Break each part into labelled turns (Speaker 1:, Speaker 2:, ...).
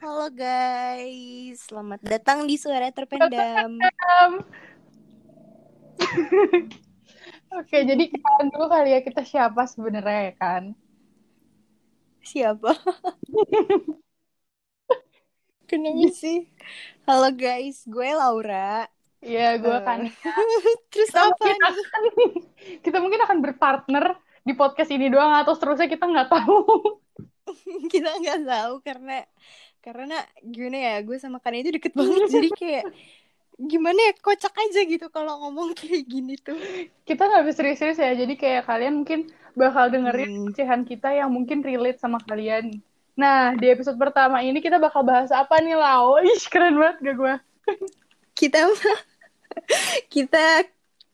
Speaker 1: Halo guys, selamat datang di Suara Terpendam.
Speaker 2: Oke, jadi kenalan dulu kali ya kita siapa sebenarnya ya kan?
Speaker 1: Siapa? Kenapa sih? Halo guys, gue Laura.
Speaker 2: Iya, gue
Speaker 1: Eh,
Speaker 2: kan.
Speaker 1: Terus
Speaker 2: Kita
Speaker 1: apa
Speaker 2: mungkin,
Speaker 1: nih?
Speaker 2: akan, kita mungkin akan berpartner di podcast ini doang atau seterusnya kita nggak tahu.
Speaker 1: Kita nggak tahu karena karena gimana ya, gue sama Kan itu deket banget jadi kayak gimana ya kocak aja gitu kalau ngomong kayak gini tuh.
Speaker 2: Kita nggak bisa serius-serius ya, jadi kayak kalian mungkin bakal dengerin
Speaker 1: Hmm.
Speaker 2: ocehan kita yang mungkin relate sama kalian. Nah, di episode pertama ini kita bakal bahas apa nih, Lau? Ih, keren banget gak gue?
Speaker 1: Kita kita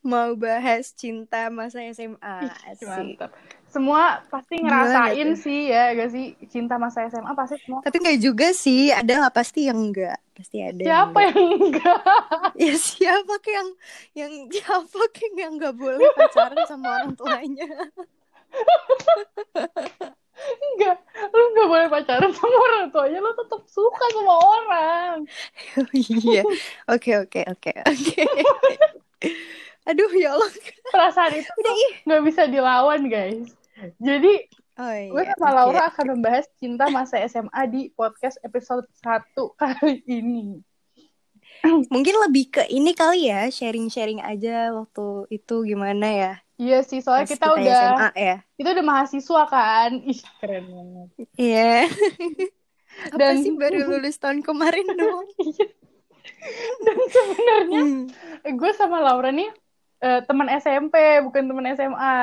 Speaker 1: mau bahas cinta masa SMA. Asik.
Speaker 2: Mantap. Semua pasti ngerasain
Speaker 1: tuh?
Speaker 2: sih ya, gak sih? Cinta masa SMA pasti semua.
Speaker 1: Tapi nggak juga sih, ada lah pasti yang enggak. Pasti ada yang
Speaker 2: Siapa
Speaker 1: enggak.
Speaker 2: yang enggak?
Speaker 1: Ya siapa ke yang yang siapa ke yang nggak boleh pacaran sama orang tuanya?
Speaker 2: Enggak, lu nggak boleh pacaran sama orang tuanya, lu tetap suka sama orang.
Speaker 1: Oh iya. Oke oke oke oke. Aduh ya Allah.
Speaker 2: Perasaan itu nggak bisa dilawan, guys. Jadi,
Speaker 1: Oh
Speaker 2: gue
Speaker 1: iya.
Speaker 2: sama
Speaker 1: oke.
Speaker 2: Laura akan membahas cinta masa SMA di podcast episode 1 kali ini.
Speaker 1: Mungkin lebih ke ini kali ya, sharing-sharing aja waktu itu gimana ya?
Speaker 2: Iya sih, soalnya kita
Speaker 1: kita
Speaker 2: udah
Speaker 1: SMA ya.
Speaker 2: kita udah mahasiswa kan. Ih, keren banget.
Speaker 1: Iya. Apa
Speaker 2: Dan-
Speaker 1: sih baru lulus tahun kemarin dong?
Speaker 2: Dan sebenarnya
Speaker 1: Hmm.
Speaker 2: gue sama Laura nih eh, teman SMP, bukan teman SMA.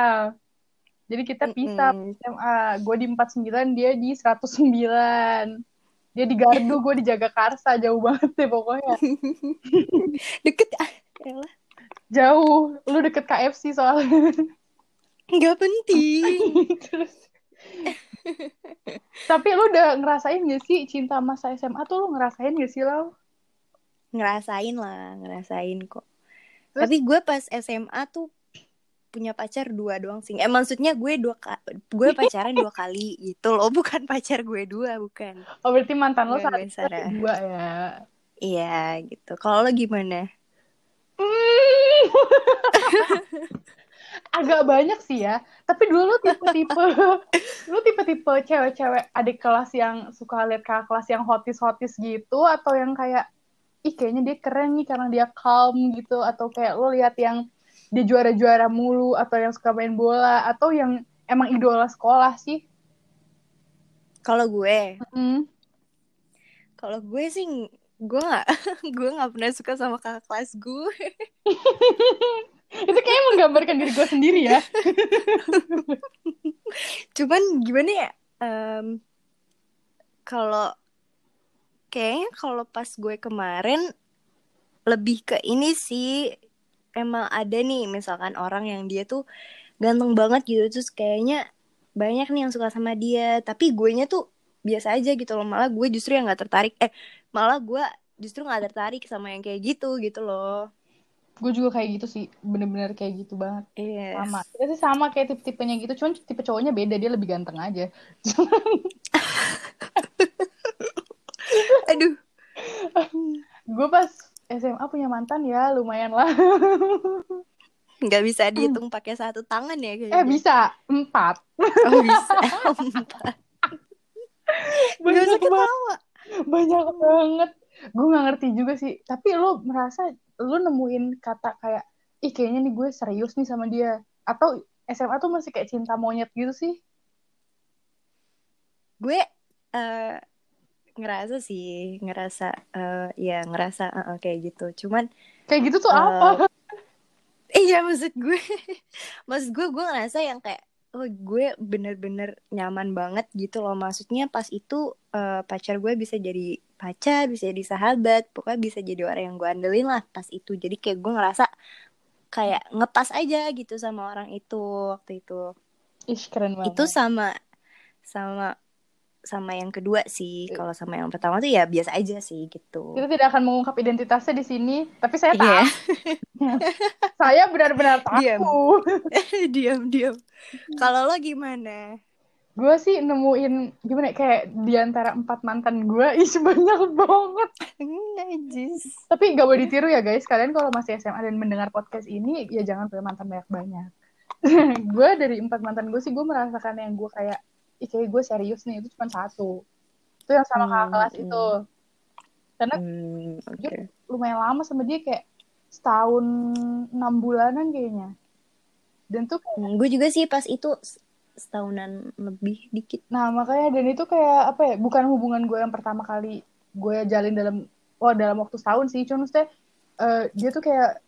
Speaker 2: Jadi kita pisah
Speaker 1: Mm-mm.
Speaker 2: SMA. Gue di 49, dia di 109. Dia di Gardu, gue di Jagakarsa. Jauh banget deh pokoknya.
Speaker 1: Deket ah. elah.
Speaker 2: Jauh. Lu deket KFC soalnya.
Speaker 1: Nggak penting.
Speaker 2: Terus. Tapi lu udah ngerasain gak sih cinta masa SMA tuh lu ngerasain gak sih Lau?
Speaker 1: ngerasain lah ngerasain kok
Speaker 2: Terus?
Speaker 1: tapi gue pas SMA tuh punya pacar dua doang sih eh maksudnya gue dua gue pacaran dua kali gitu loh bukan pacar gue dua bukan
Speaker 2: Oh berarti mantan lo satu dua ya.
Speaker 1: iya gitu kalau lo gimana
Speaker 2: Hmm. Agak banyak sih ya. Tapi dulu lu tipe-tipe lu tipe-tipe cewek-cewek adik kelas yang suka lihat kakak kelas yang hotis-hotis gitu atau yang kayak ih kayaknya dia keren nih karena dia calm gitu atau kayak lu lihat yang dia juara-juara mulu atau yang suka main bola atau yang emang idola sekolah sih.
Speaker 1: kalau gue
Speaker 2: Hmm.
Speaker 1: kalau gue sih gue nggak gue nggak pernah suka sama kakak kelas gue
Speaker 2: Itu kayaknya menggambarkan diri gue sendiri ya.
Speaker 1: cuman gimana ya em, kalau kayaknya kalau pas gue kemarin lebih ke ini sih emang ada nih misalkan orang yang dia tuh ganteng banget gitu terus kayaknya banyak nih yang suka sama dia tapi gue nya tuh biasa aja gitu loh malah gue justru yang nggak tertarik eh malah gue justru nggak tertarik sama yang kayak gitu gitu loh.
Speaker 2: Gue juga kayak gitu sih, bener-bener kayak gitu banget.
Speaker 1: iya
Speaker 2: sama kita sih sama kayak tipe-tipenya gitu cuman tipe cowoknya beda dia lebih ganteng aja.
Speaker 1: Aduh.
Speaker 2: Gue pas SMA punya mantan ya lumayan lah.
Speaker 1: Nggak bisa dihitung pakai satu tangan ya kayaknya
Speaker 2: eh bisa. Empat.
Speaker 1: Oh bisa. Gak
Speaker 2: banyak
Speaker 1: usah
Speaker 2: banget.
Speaker 1: ketawa.
Speaker 2: Banyak banget. Gue nggak ngerti juga sih. Tapi lu merasa lu nemuin kata kayak ih kayaknya nih gue serius nih sama dia. Atau SMA tuh masih kayak cinta monyet gitu sih?
Speaker 1: Gue eh, ngerasa sih ngerasa eh, ya ngerasa eh, eh, kayak gitu. Cuman
Speaker 2: kayak gitu tuh
Speaker 1: Eh,
Speaker 2: apa
Speaker 1: iya maksud gue maksud gue gue ngerasa yang kayak oh gue bener-bener nyaman banget gitu loh. Maksudnya pas itu eh, pacar gue bisa jadi pacar bisa jadi sahabat pokoknya bisa jadi orang yang gue andelin lah pas itu. Jadi kayak gue ngerasa kayak ngepas aja gitu sama orang itu waktu itu.
Speaker 2: Ih keren banget.
Speaker 1: itu sama sama sama yang kedua sih. Kalau sama yang pertama tuh ya biasa aja sih gitu.
Speaker 2: Kita tidak akan mengungkap identitasnya di sini tapi saya tahu
Speaker 1: Iya.
Speaker 2: saya benar-benar
Speaker 1: Diam.
Speaker 2: tahu
Speaker 1: diam diam. Kalau lo gimana?
Speaker 2: Gue sih nemuin gimana ya, kayak di antara empat mantan gue ih banyak banget.
Speaker 1: Najis.
Speaker 2: tapi gak boleh ditiru ya guys. Kalian kalau masih SMA dan mendengar podcast ini ya jangan punya mantan banyak banyak gue dari empat mantan gue sih gue merasakan yang gue kayak ih kayak gue serius nih itu cuma satu itu yang sama kakak
Speaker 1: Hmm,
Speaker 2: kelas
Speaker 1: hmm.
Speaker 2: itu karena
Speaker 1: Hmm, oke.
Speaker 2: lumayan lama sama dia kayak setahun enam bulanan kayaknya dan tuh kayak-
Speaker 1: Hmm, gue juga sih pas itu setahunan lebih dikit.
Speaker 2: nah makanya dan itu kayak apa ya bukan hubungan gue yang pertama kali gue jalin dalam oh dalam waktu setahun sih cuma maksudnya eh, dia tuh kayak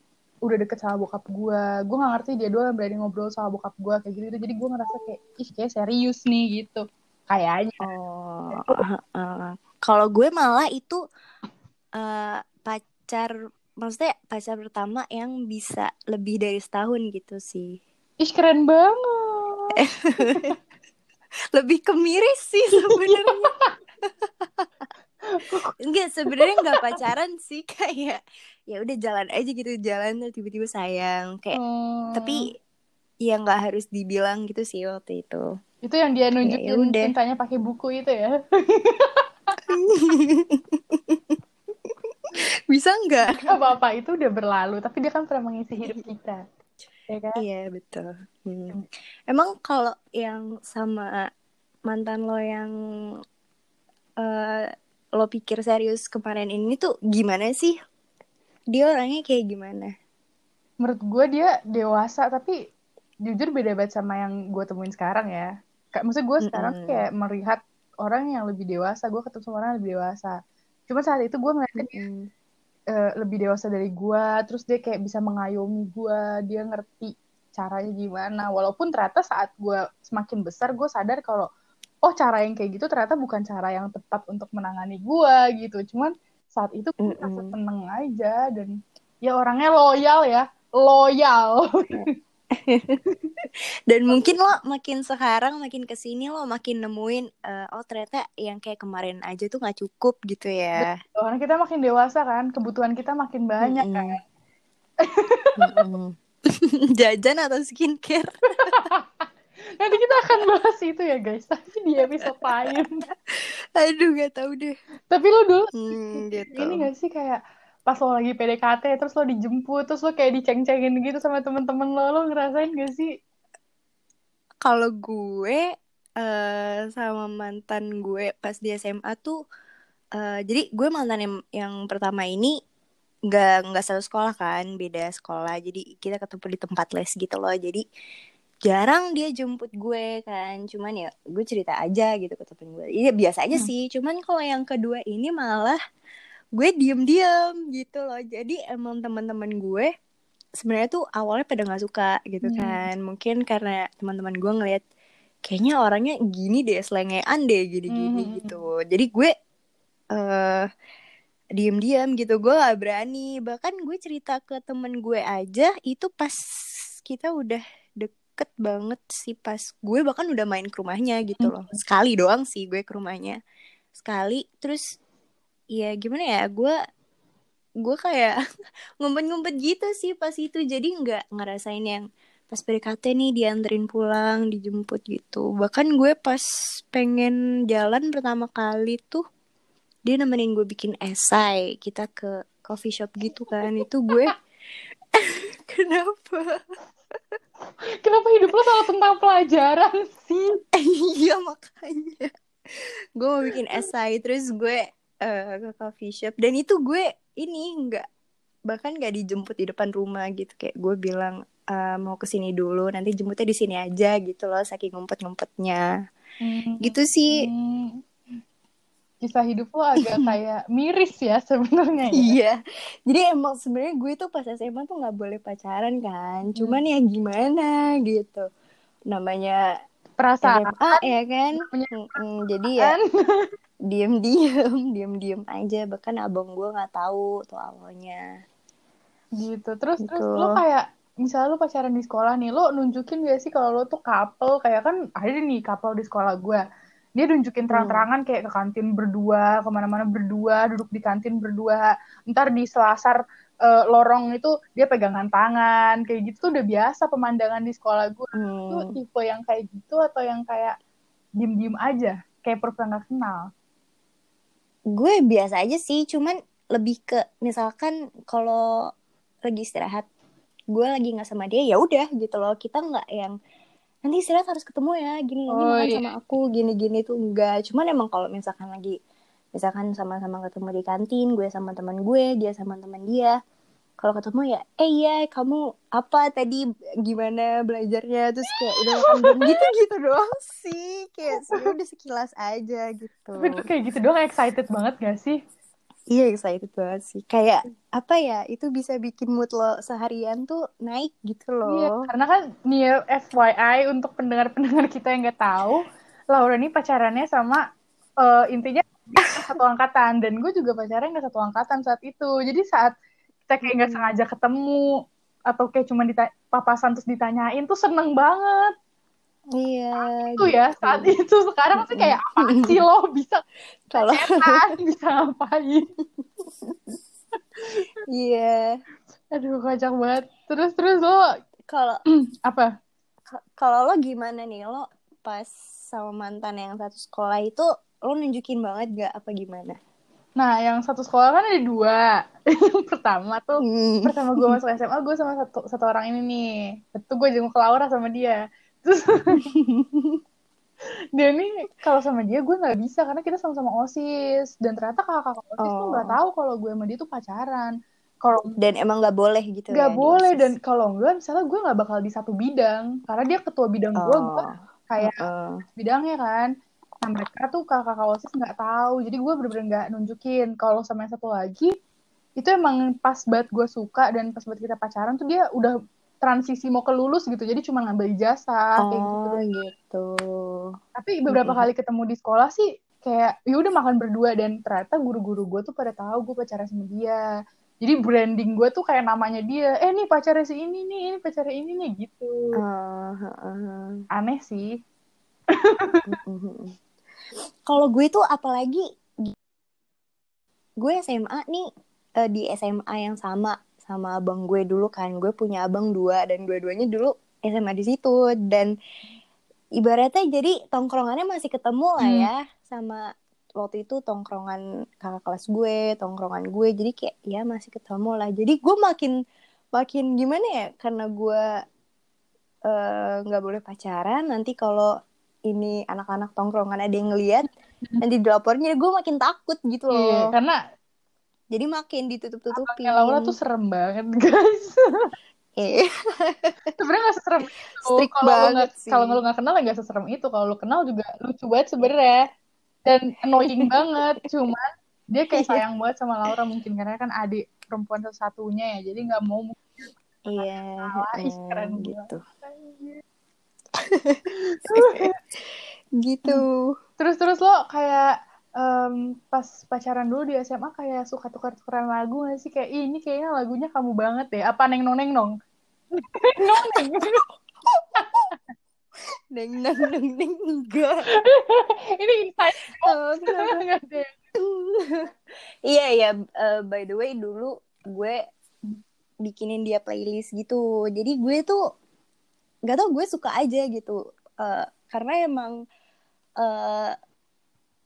Speaker 2: udah deket sama bokap gue gue nggak ngerti dia doang berani ngobrol sama bokap gue kayak gitu jadi gue ngerasa kayak ih kayak serius nih gitu. Kayaknya.
Speaker 1: Oh, uh, kalau gue malah itu eh, pacar, maksudnya pacar pertama yang bisa lebih dari setahun gitu sih.
Speaker 2: ih keren banget.
Speaker 1: Lebih kemiris sih sebenarnya. Enggak, sebenarnya nggak pacaran sih kayak ya udah jalan aja gitu jalan terus tiba-tiba sayang kayak
Speaker 2: Hmm,
Speaker 1: tapi ya nggak harus dibilang gitu sih waktu itu.
Speaker 2: itu yang dia nunjukin
Speaker 1: Ya
Speaker 2: cintanya pakai buku itu ya
Speaker 1: Bisa nggak?
Speaker 2: Gak apa-apa itu udah berlalu tapi dia kan pernah mengisi hidup kita ya kan
Speaker 1: Iya betul. Hmm. Emang kalau yang sama mantan lo yang eh, lo pikir serius kemarin ini tuh gimana sih? Dia orangnya kayak gimana?
Speaker 2: menurut gue dia dewasa tapi jujur beda banget sama yang gue temuin sekarang ya Kayak maksud gue sekarang
Speaker 1: Mm-mm.
Speaker 2: kayak melihat orang yang lebih dewasa gue ketemu sama orang yang lebih dewasa cuma saat itu gue ngeliatnya dia
Speaker 1: Mm-mm.
Speaker 2: eh, lebih dewasa dari gue terus dia kayak bisa mengayomi gue dia ngerti caranya gimana walaupun ternyata saat gue semakin besar gue sadar kalau oh cara yang kayak gitu ternyata bukan cara yang tepat untuk menangani gue gitu cuman saat itu gue merasa
Speaker 1: Mm-mm.
Speaker 2: tenang aja dan ya orangnya loyal ya loyal
Speaker 1: Dan mungkin lo makin sekarang makin ke sini lo makin nemuin eh, oh ternyata yang kayak kemarin aja tuh nggak cukup gitu ya.
Speaker 2: karena kita makin dewasa kan kebutuhan kita makin banyak
Speaker 1: Mm-mm.
Speaker 2: kan
Speaker 1: Mm-mm. Jajan atau skincare?
Speaker 2: nanti kita akan bahas itu ya guys. Tapi di episode lain.
Speaker 1: Aduh gak tahu deh.
Speaker 2: tapi lo dulu
Speaker 1: Hmm, gitu.
Speaker 2: ini gak sih kayak pas lo lagi PDKT terus lo dijemput terus lo kayak diceng-cengin gitu sama temen-temen lo lo ngerasain gak sih?
Speaker 1: Kalau gue eh sama mantan gue pas di SMA tuh eh jadi gue mantan yang, yang pertama ini nggak nggak satu sekolah kan beda sekolah. Jadi kita ketemu di tempat les gitu loh. Jadi jarang dia jemput gue kan. Cuman ya gue cerita aja gitu ke temen gue. Iya biasa aja
Speaker 2: Hmm.
Speaker 1: sih. Cuman kalau yang kedua ini malah gue diem-diem gitu loh. Jadi emang teman-teman gue sebenarnya tuh awalnya pada nggak suka gitu
Speaker 2: Hmm.
Speaker 1: kan. Mungkin karena teman-teman gue ngelihat kayaknya orangnya gini deh selengean deh gini-gini
Speaker 2: Hmm.
Speaker 1: gitu. Jadi gue eh diem-diem gitu. Gue gak berani. Bahkan gue cerita ke temen gue aja itu pas kita udah deket banget sih pas gue bahkan udah main ke rumahnya gitu loh. Sekali doang sih gue ke rumahnya. Sekali terus ya gimana ya gue gue kayak ngumpet-ngumpet gitu sih pas itu. Jadi nggak ngerasain yang pas PDKT nih dianterin pulang dijemput gitu. Bahkan gue pas pengen jalan pertama kali tuh dia nemenin gue bikin esai. Kita ke coffee shop gitu kan. Itu gue kenapa
Speaker 2: kenapa hidup lo selalu tentang pelajaran sih?
Speaker 1: Iya makanya. Gue mau bikin esai terus gue eh, ke coffee shop. Dan itu gue ini nggak bahkan nggak dijemput di depan rumah gitu. Kayak gue bilang eh, mau ke sini dulu nanti jemputnya di sini aja gitu loh saking ngumpet-ngumpetnya. Gitu sih.
Speaker 2: Hmm. Kisah hidup lo agak kayak miris ya sebenarnya ya.
Speaker 1: Iya, jadi emang sebenarnya gue tuh pas SMA tuh nggak boleh pacaran kan, cuman ya gimana gitu, namanya
Speaker 2: perasaan.
Speaker 1: SMA ya kan,
Speaker 2: namanya
Speaker 1: Mm-mm, jadi ya diem-diem, diem-diem aja, bahkan abang gue nggak tahu tuh awalnya.
Speaker 2: gitu. Terus
Speaker 1: Gitu.
Speaker 2: terus lo kayak misalnya lo pacaran di sekolah nih lo nunjukin gak sih kalau lo tuh couple? Kayak kan ada nih couple di sekolah gue dia nunjukin terang-terangan kayak ke kantin berdua ke mana-mana berdua duduk di kantin berdua. Ntar di selasar eh, lorong itu dia pegangan tangan kayak gitu tuh udah biasa pemandangan di sekolah gue
Speaker 1: Hmm.
Speaker 2: tuh tipe yang kayak gitu atau yang kayak diem-diem aja? Kayak pura nggak kenal.
Speaker 1: Gue biasa aja sih cuman lebih ke misalkan kalau lagi istirahat gue lagi nggak sama dia ya udah gitu loh. Kita nggak yang nanti istirahat harus ketemu ya gini gini
Speaker 2: Oh, iya.
Speaker 1: sama aku gini gini tuh enggak. Cuman emang kalau misalkan lagi misalkan sama-sama ketemu di kantin gue sama teman gue dia sama teman dia kalau ketemu ya eh iya kamu apa tadi gimana belajarnya? Terus kayak udah makan belum? Gitu gitu doang sih kayak udah sekilas aja gitu.
Speaker 2: Tapi kayak gitu doang excited banget gak sih
Speaker 1: Iya excited banget sih. Kayak apa ya? Itu bisa bikin mood lo seharian tuh naik gitu
Speaker 2: Iya,
Speaker 1: loh.
Speaker 2: karena kan nih FYI untuk pendengar-pendengar kita yang nggak tahu, Laura ini pacarannya sama eh, intinya satu angkatan dan gue juga pacaran nggak satu angkatan saat itu. Jadi saat kita kayak nggak
Speaker 1: Hmm.
Speaker 2: sengaja ketemu atau kayak cuma papasan terus ditanyain tuh seneng banget
Speaker 1: Iya.
Speaker 2: tuh ya saat itu. Sekarang tuh kayak apa sih lo bisa
Speaker 1: Kalau
Speaker 2: bisa ngapain?
Speaker 1: iya.
Speaker 2: Aduh kocak banget. Terus terus lo
Speaker 1: Kalau
Speaker 2: apa?
Speaker 1: ka- kalau lo gimana nih? Lo pas sama mantan yang satu sekolah itu lo nunjukin banget gak apa gimana?
Speaker 2: Nah, yang satu sekolah kan ada dua. Yang pertama tuh
Speaker 1: Hmm.
Speaker 2: pertama gue masuk SMA gue sama satu satu orang ini nih itu gue jenguk Laura sama dia terus dia nih kalau sama dia gue nggak bisa karena kita sama-sama osis dan ternyata kakak kakak osis tuh nggak
Speaker 1: Oh.
Speaker 2: tahu kalau gue sama dia tuh pacaran kalau
Speaker 1: Dan emang gak boleh gitu
Speaker 2: nggak
Speaker 1: ya
Speaker 2: boleh dan kalau enggak misalnya gue nggak bakal di satu bidang karena dia ketua bidang gue gue
Speaker 1: Oh.
Speaker 2: kayak
Speaker 1: Heeh.
Speaker 2: bidangnya kan nah mereka tuh kakak-kakak osis nggak tahu jadi gue bener-bener nggak nunjukin kalau sama yang satu lagi itu emang pas banget gue suka dan pas banget kita pacaran tuh dia udah transisi mau ke lulus gitu jadi cuma ngambil ijazah kayak gitu
Speaker 1: Oh gitu.
Speaker 2: tapi beberapa
Speaker 1: Mm-mm.
Speaker 2: kali ketemu di sekolah sih kayak ya udah makan berdua dan ternyata guru-guru gue tuh pada tahu gue pacaran sama dia jadi branding gue tuh kayak namanya dia eh nih pacarnya si ini nih ini pacarnya ini nih gitu
Speaker 1: Oh, heeh.
Speaker 2: aneh sih.
Speaker 1: Kalau gue tuh apalagi gue SMA nih eh, di SMA yang sama sama abang gue dulu kan. Gue punya abang dua dan dua-duanya dulu SMA di situ. Dan ibaratnya jadi tongkrongannya masih ketemu lah
Speaker 2: Hmm.
Speaker 1: ya sama waktu itu tongkrongan kakak kelas gue tongkrongan gue. Jadi kayak ya masih ketemu lah. Jadi gue makin makin gimana ya karena gue eh, nggak boleh pacaran nanti kalau ini anak-anak tongkrongan ada yang ngeliat nanti dilaporin jadi gue makin takut gitu loh.
Speaker 2: Iya, karena
Speaker 1: jadi makin ditutup-tutupin.
Speaker 2: Abangnya Laura tuh serem banget guys.
Speaker 1: Eh
Speaker 2: sebenarnya gak seserem itu
Speaker 1: Strict
Speaker 2: kalau lo
Speaker 1: banget
Speaker 2: nggak
Speaker 1: sih.
Speaker 2: kalau lo nggak kenal ya nggak seserem itu. Kalau lo kenal juga lucu banget sebenarnya. Dan annoying banget cuman dia kayak
Speaker 1: Iya.
Speaker 2: sayang banget sama Laura mungkin karena kan adik perempuan satu-satunya ya jadi nggak mau
Speaker 1: iya
Speaker 2: ih,
Speaker 1: eh,
Speaker 2: keren
Speaker 1: gitu. Gitu.
Speaker 2: Terus terus lo kayak em, pas pacaran dulu di SMA kayak suka tukar-tukaran lagu gak sih? Kayak "Ih, ini kayaknya lagunya kamu banget deh. Apa neng nong neng nong nong neng
Speaker 1: neng neng neng neng enggak
Speaker 2: ini insight.
Speaker 1: Oh,
Speaker 2: banget deh
Speaker 1: Iya iya. Eh, by the way dulu gue bikinin dia playlist gitu. Jadi gue tuh nggak tau gue suka aja gitu. Eh, karena emang eh,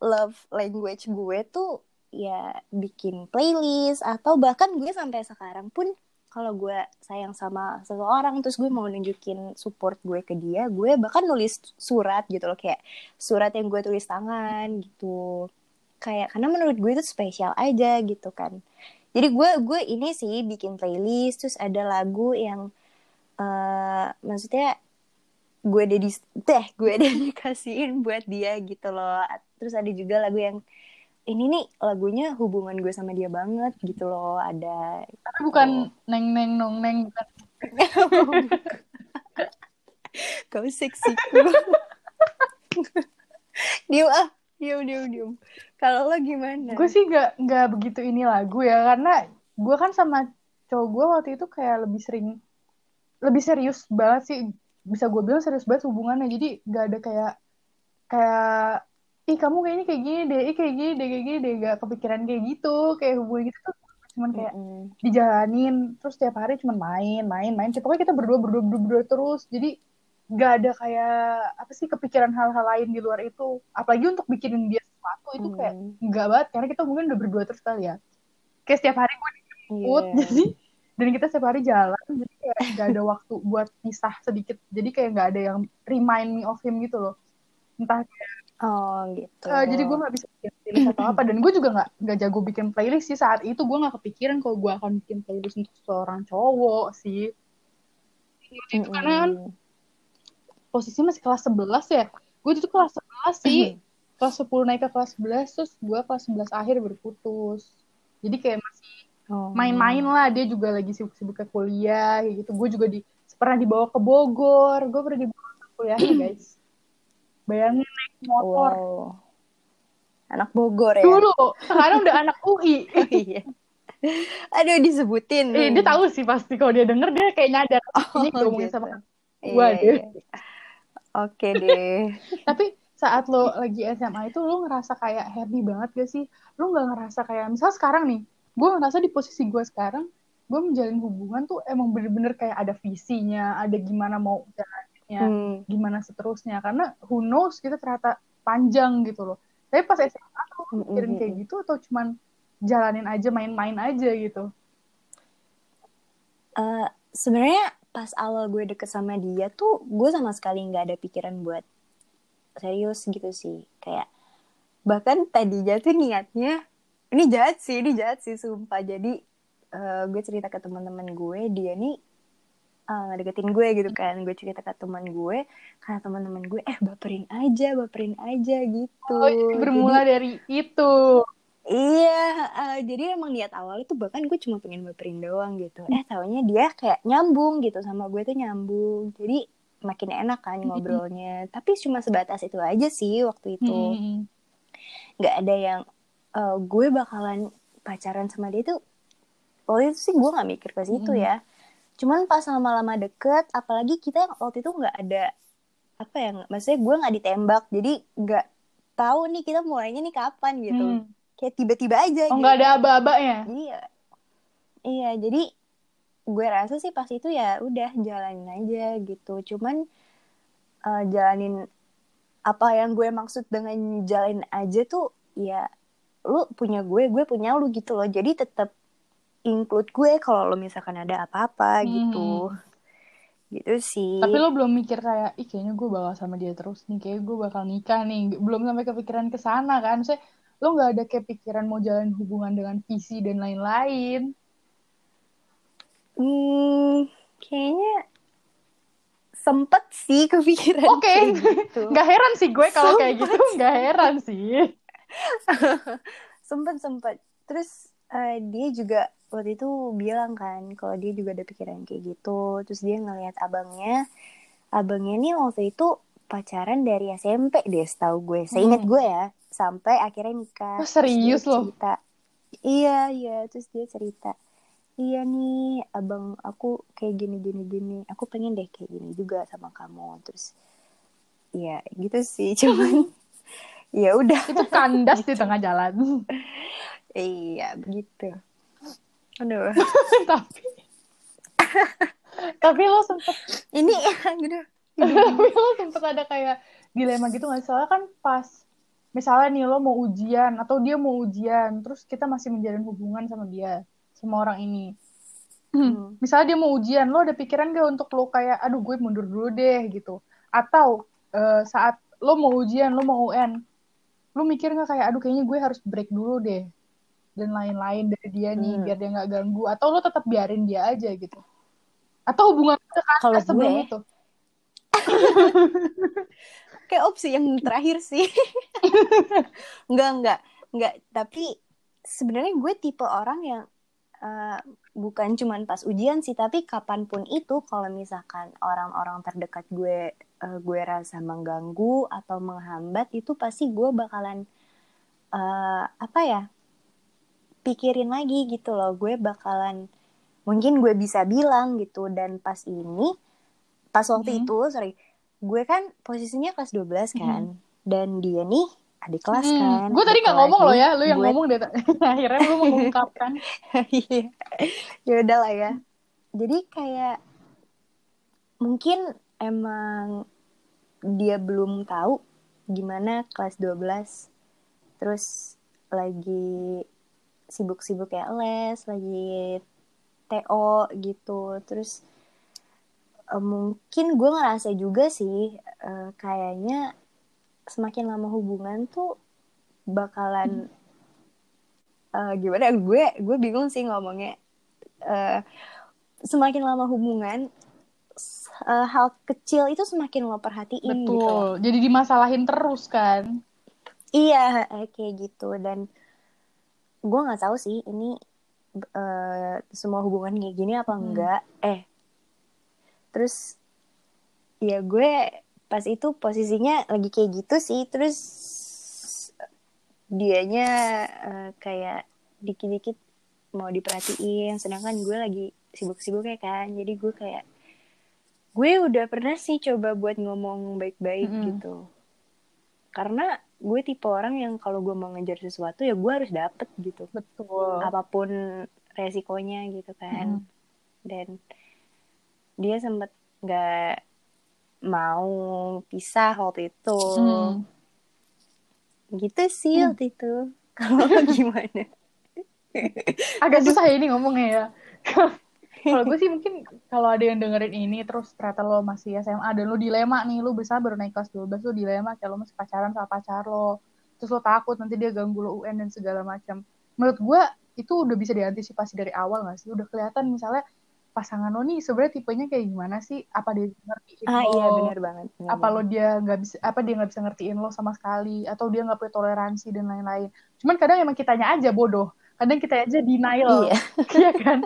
Speaker 1: love language gue tuh ya bikin playlist atau bahkan gue sampai sekarang pun kalau gue sayang sama seseorang terus gue mau nunjukin support gue ke dia gue bahkan nulis surat gitu loh kayak surat yang gue tulis tangan gitu. Kayak karena menurut gue itu spesial aja gitu kan. Jadi gue gue ini sih bikin playlist terus ada lagu yang eh maksudnya gue dedis teh gue dedikasiin buat dia gitu loh. Terus ada juga lagu yang ini nih lagunya hubungan gue sama dia banget gitu loh. Ada
Speaker 2: tapi bukan neng neng nong neng bukan.
Speaker 1: Kau seksiku diam ah. Diam diam diam. Kalau lo gimana?
Speaker 2: Gue sih nggak nggak begitu ini lagu ya karena gue kan sama cowok gue waktu itu kayak lebih sering lebih serius banget sih bisa gue bilang serius banget hubungannya. Jadi nggak ada kayak kayak ih kamu kayaknya kayak gini deh ih kayak gini deh kayak gini deh. Gak kepikiran kayak gitu. Kayak hubungan gitu tuh cuman kayak
Speaker 1: Mm-mm.
Speaker 2: dijalanin terus tiap hari cuman main main main. Pokoknya kita berdua berdua berdua, berdua terus. Jadi nggak ada kayak apa sih kepikiran hal-hal lain di luar itu. Apalagi untuk bikinin dia sesuatu itu kayak
Speaker 1: Hmm.
Speaker 2: nggak banget. Karena kita mungkin udah berdua terus kali ya. Kayak setiap hari gue dijemput
Speaker 1: Iya.
Speaker 2: jadi dan kita setiap hari jalan jadi kayak nggak ada waktu buat pisah sedikit. Jadi kayak nggak ada yang remind me of him gitu loh. Entah
Speaker 1: Oh gitu.
Speaker 2: Eh, jadi gue nggak bisa bikin playlist atau apa. Dan gue juga nggak nggak jago bikin playlist sih. Saat itu gue nggak kepikiran kalau gue akan bikin playlist untuk seorang cowok sih. Itu karena kan. Posisinya masih kelas 11 ya. Gue itu kelas 11 sih. Kelas 10 naik ke kelas 11 terus gue kelas 11 akhir berputus. Jadi kayak
Speaker 1: Oh.
Speaker 2: main-main lah dia juga lagi sibuk-sibuk ke kuliah kayak gitu gue juga di pernah dibawa ke Bogor gue pernah dibawa ke kuliah guys bayangin naik motor
Speaker 1: Wow. Anak Bogor ya.
Speaker 2: dulu sekarang udah anak UI
Speaker 1: Iya. Aduh disebutin.
Speaker 2: eh, dia tahu sih pasti kalau dia denger dia kayak nyadar
Speaker 1: Oh,
Speaker 2: ini ngomongin
Speaker 1: gitu.
Speaker 2: sama
Speaker 1: Iya,
Speaker 2: gua deh.
Speaker 1: iya. Oke deh.
Speaker 2: tapi saat lo lagi SMA itu lo ngerasa kayak happy banget gak sih lo nggak ngerasa kayak misal sekarang nih gue ngerasa di posisi gue sekarang gue menjalin hubungan tuh emang bener-bener kayak ada visinya ada gimana mau jalannya
Speaker 1: Hmm.
Speaker 2: gimana seterusnya karena who knows kita ternyata panjang gitu loh tapi pas SMA tuh lo mikirin kayak gitu atau cuman jalanin aja main-main aja gitu
Speaker 1: Eh, Sebenarnya pas awal gue deket sama dia tuh gue sama sekali nggak ada pikiran buat serius gitu sih. Kayak bahkan tadinya tuh niatnya ini jahat sih, ini jahat sih sumpah. Jadi eh, gue cerita ke teman-teman gue, dia nih eh, ngedeketin gue gitu kan. Gue cerita ke teman gue, karena teman-teman gue eh baperin aja, baperin aja gitu.
Speaker 2: oh jadi bermula dari itu
Speaker 1: Iya, eh, jadi emang niat awalnya tuh bahkan gue cuma pengen baperin doang gitu. Eh taunya dia kayak nyambung gitu sama gue tuh nyambung. Jadi makin enak kan ngobrolnya. Tapi cuma sebatas itu aja sih waktu itu.
Speaker 2: Hmm.
Speaker 1: Nggak ada yang eh, gue bakalan pacaran sama dia tuh. Waktu itu sih gue nggak mikir ke situ
Speaker 2: Mm-mm.
Speaker 1: ya. Cuman pas lama-lama deket, apalagi kita waktu itu nggak ada apa ya? Maksudnya gue nggak ditembak, jadi nggak tahu nih kita mulainya nih kapan gitu.
Speaker 2: Hmm.
Speaker 1: Kayak tiba-tiba aja
Speaker 2: oh
Speaker 1: gitu.
Speaker 2: nggak ada aba-abanya
Speaker 1: Iya. Iya, jadi gue rasa sih pas itu ya udah jalanin aja gitu. Cuman eh, jalanin apa yang gue maksud dengan jalanin aja tuh ya lu punya gue, gue punya lu gitu loh. Jadi tetap include gue kalau lo misalkan ada apa-apa gitu. Gitu sih.
Speaker 2: Tapi lo belum mikir kayak, ih kayaknya gue bakal sama dia terus nih, kayak gue bakal nikah nih. Belum sampai kepikiran ke sana kan. Maksudnya lo nggak ada kayak pikiran mau jalan hubungan dengan visi dan lain-lain.
Speaker 1: Hmm, kayaknya sempet sih kepikiran
Speaker 2: Oke,
Speaker 1: kayak gitu.
Speaker 2: nggak heran sih gue kalau kayak gitu, nggak heran sih.
Speaker 1: sempet sempet. Terus eh, dia juga waktu itu bilang kan kalau dia juga ada pikiran kayak gitu. Terus dia ngelihat abangnya. Abangnya nih waktu itu pacaran dari SMP deh setahu gue. Seingat
Speaker 2: Hmm.
Speaker 1: gue ya sampai akhirnya nikah.
Speaker 2: Oh, serius loh?
Speaker 1: cerita. Iya iya. Terus dia cerita iya nih abang aku kayak gini gini gini. Aku pengen deh kayak gini juga sama kamu. Terus ya gitu sih cuman ya udah
Speaker 2: Itu kandas di tengah jalan.
Speaker 1: Iya, begitu. Aduh.
Speaker 2: tapi, tapi lo sempet,
Speaker 1: Ini aduh.
Speaker 2: tapi lo sempet ada kayak dilema gitu nggak? Soalnya kan pas, misalnya nih lo mau ujian atau dia mau ujian, terus kita masih menjalin hubungan sama dia, sama orang ini.
Speaker 1: Hmm.
Speaker 2: misalnya dia mau ujian lo ada pikiran gak untuk lo kayak aduh gue mundur dulu deh gitu atau eh, saat lo mau ujian lo mau UN lo mikir nggak kayak aduh kayaknya gue harus break dulu deh dan lain-lain dari dia nih
Speaker 1: Hmm.
Speaker 2: biar dia nggak ganggu atau lo tetap biarin dia aja gitu atau hubungan
Speaker 1: Kalau
Speaker 2: sebelum
Speaker 1: gue-
Speaker 2: itu
Speaker 1: Kayak opsi yang terakhir sih. enggak, enggak. Enggak, tapi sebenarnya gue tipe orang yang eh, bukan cuman pas ujian sih, tapi kapan pun itu kalau misalkan orang-orang terdekat gue eh, gue rasa mengganggu atau menghambat itu pasti gue bakalan eh, apa ya? pikirin lagi gitu loh. Gue bakalan mungkin gue bisa bilang gitu dan pas ini pas waktu
Speaker 2: Mhm.
Speaker 1: itu sorry gue kan posisinya kelas 12 kan dan dia nih adik kelas
Speaker 2: Hmm,
Speaker 1: kan
Speaker 2: gue tadi nggak ngomong loh ya lo yang
Speaker 1: gue-
Speaker 2: ngomong deh akhirnya lo mengungkapkan
Speaker 1: Iya. ya udah lah ya jadi kayak mungkin emang dia belum tahu gimana kelas 12 terus lagi sibuk-sibuk ya les lagi TO gitu. Terus uh, mungkin gue ngerasa juga sih uh, kayaknya semakin lama hubungan tuh bakalan uh, gimana? Gue gue bingung sih ngomongnya. Uh, semakin lama hubungan uh, hal kecil itu semakin lo perhatiin
Speaker 2: betul.
Speaker 1: gitu.
Speaker 2: jadi dimasalahin terus kan?
Speaker 1: Iya kayak gitu. Dan gue nggak tahu sih ini uh, semua hubungan kayak gini apa hmm. enggak. Eh terus ya gue pas itu posisinya lagi kayak gitu sih. Terus dianya uh, kayak dikit-dikit mau diperhatiin. Sedangkan gue lagi sibuk-sibuk ya kan. Jadi gue kayak gue udah pernah sih coba buat ngomong baik-baik -hmm. gitu karena gue tipe orang yang kalau gue mau ngejar sesuatu ya gue harus dapet gitu
Speaker 2: betul
Speaker 1: apa pun resikonya gitu kan mm. dan dia sempet nggak mau pisah waktu itu mm. gitu sih mm. waktu itu kalau gimana
Speaker 2: agak susah ya ini ngomongnya ya kalau gue sih mungkin kalau ada yang dengerin ini terus ternyata lo masih SMA dan lo dilema nih lo besar baru naik kelas 12 lo dilema kayak lo masih pacaran sama pacar lo. Terus lo takut nanti dia ganggu lo UN dan segala macam. Menurut gue itu udah bisa diantisipasi dari awal gak sih? Udah kelihatan misalnya pasangan lo nih sebenarnya tipenya kayak gimana sih? Apa dia ngertiin
Speaker 1: ah, lo? iya benar banget bener
Speaker 2: apa lo dia nggak bisa apa dia nggak bisa ngertiin lo sama sekali? Atau dia nggak punya toleransi dan lain-lain? Cuman kadang emang kitanya aja bodoh kadang kita aja denial. Iya, iya kan?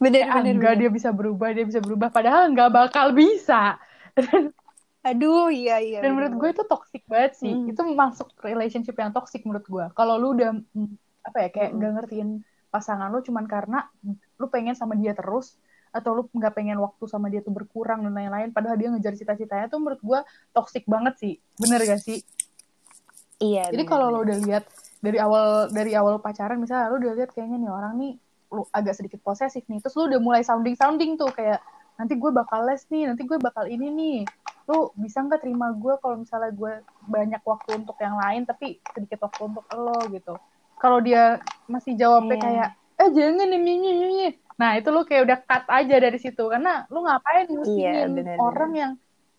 Speaker 1: Bener,
Speaker 2: ya,
Speaker 1: bener,
Speaker 2: enggak
Speaker 1: bener.
Speaker 2: dia bisa berubah dia bisa berubah. Padahal nggak bakal bisa.
Speaker 1: Aduh iya iya
Speaker 2: dan menurut gue itu toxic banget sih. Hmm. itu masuk relationship yang toxic menurut gue. Kalau lu udah mm, apa ya kayak nggak hmm. ngertiin pasangan lu cuman karena lu pengen sama dia terus atau lu nggak pengen waktu sama dia tuh berkurang dan lain-lain padahal dia ngejar cita-citanya tuh menurut gue toxic banget sih. Bener gak sih?
Speaker 1: Iya
Speaker 2: jadi kalau lo udah lihat dari awal dari awal pacaran misalnya lu udah lihat kayaknya nih orang nih lu agak sedikit posesif nih terus lu udah mulai sounding sounding tuh kayak nanti gue bakal les nih nanti gue bakal ini nih. Lu bisa nggak terima gue kalau misalnya gue banyak waktu untuk yang lain tapi sedikit waktu untuk lo gitu. Kalau dia masih jawabnya yeah. kayak eh jangan ini ini nah itu lu kayak udah cut aja dari situ karena lu ngapain
Speaker 1: yeah,
Speaker 2: orang yang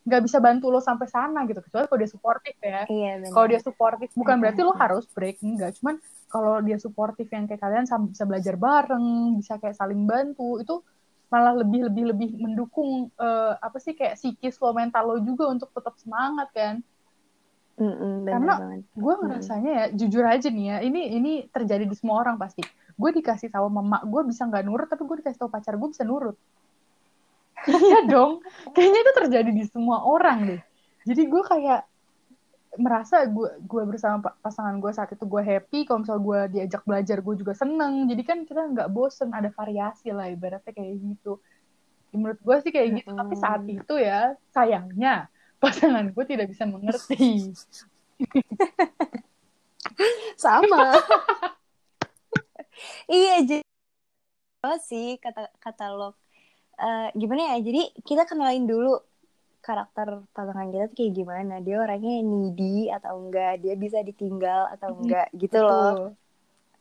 Speaker 2: nggak bisa bantu lo sampai sana gitu kecuali kalau dia suportif ya.
Speaker 1: Iya,
Speaker 2: kalau dia suportif bukan berarti lo harus break enggak. Cuman kalau dia suportif yang kayak kalian bisa belajar bareng bisa kayak saling bantu itu malah lebih lebih lebih mendukung uh, apa sih kayak psikis lo mental lo juga untuk tetap semangat kan.
Speaker 1: Mm -mm,
Speaker 2: karena gue ngerasanya ya jujur aja nih ya ini ini terjadi di semua orang pasti. Gue dikasih tahu mama gue bisa nggak nurut tapi gue dikasih tahu pacar gue bisa nurut iya dong. Kayaknya itu terjadi di semua orang deh. Jadi gue kayak merasa gue gue bersama pasangan gue saat itu gue happy kalau misal gue diajak belajar gue juga seneng. Jadi kan kita nggak bosen ada variasi lah ibaratnya kayak gitu. Menurut gue sih kayak gitu. Tapi saat itu ya sayangnya pasangan gue tidak bisa mengerti.
Speaker 1: Sama. Iya jadi sih kata kata lo uh, gimana ya jadi kita kenalin dulu karakter pasangan kita tuh kayak gimana. Dia orangnya needy atau enggak dia bisa ditinggal atau enggak gitu Betul. loh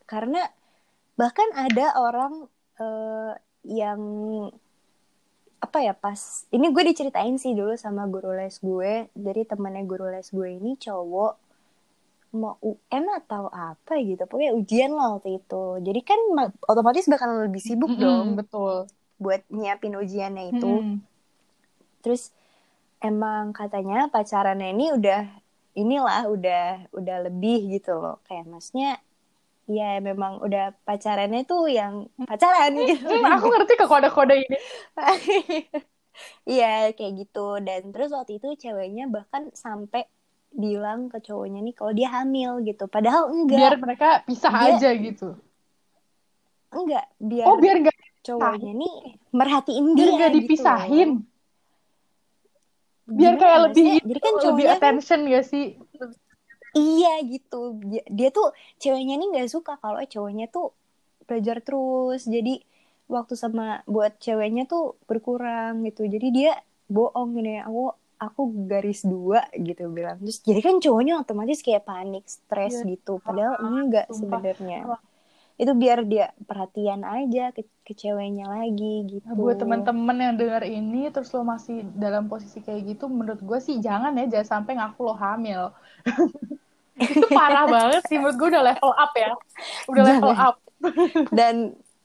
Speaker 1: karena bahkan ada orang uh, yang apa ya pas ini gue diceritain sih dulu sama guru les gue. Jadi temannya guru les gue ini cowok mau UN atau apa gitu. Pokoknya ujian lah waktu itu. Jadi kan otomatis bakal lebih sibuk mm -hmm, dong.
Speaker 2: betul
Speaker 1: buat nyiapin ujiannya itu. Hmm. terus emang katanya pacarannya ini udah inilah udah udah lebih gitu loh. Kayak masnya ya memang udah pacarannya tuh yang pacaran gitu.
Speaker 2: Hmm, aku ngerti ke kode-kode ini.
Speaker 1: Iya kayak gitu. Dan terus waktu itu ceweknya bahkan sampai bilang ke cowoknya nih kalau dia hamil gitu. Padahal enggak.
Speaker 2: Biar mereka pisah dia, aja gitu.
Speaker 1: Enggak biar
Speaker 2: oh biar enggak
Speaker 1: cowoknya nih merhatiin
Speaker 2: dia gak gitu dipisahin. biar kayak lebih jadi kan lebih attention gak sih?
Speaker 1: Iya gitu. Dia, dia tuh ceweknya nih nggak suka kalau cowoknya tuh belajar terus. Jadi waktu sama buat ceweknya tuh berkurang gitu. Jadi dia bohong nih aku aku garis dua gitu bilang. Terus jadi kan cowoknya otomatis kayak panik stres
Speaker 2: Iya.
Speaker 1: gitu. Padahal
Speaker 2: Ah,
Speaker 1: enggak sebenarnya. Itu biar dia perhatian aja ke, ke ceweknya lagi gitu.
Speaker 2: Nah, buat teman-teman yang dengar ini terus lo masih dalam posisi kayak gitu menurut gue sih jangan ya jangan sampai ngaku lo hamil. Itu parah banget sih menurut gue udah level up ya. Udah level
Speaker 1: Jangan.
Speaker 2: up.
Speaker 1: Dan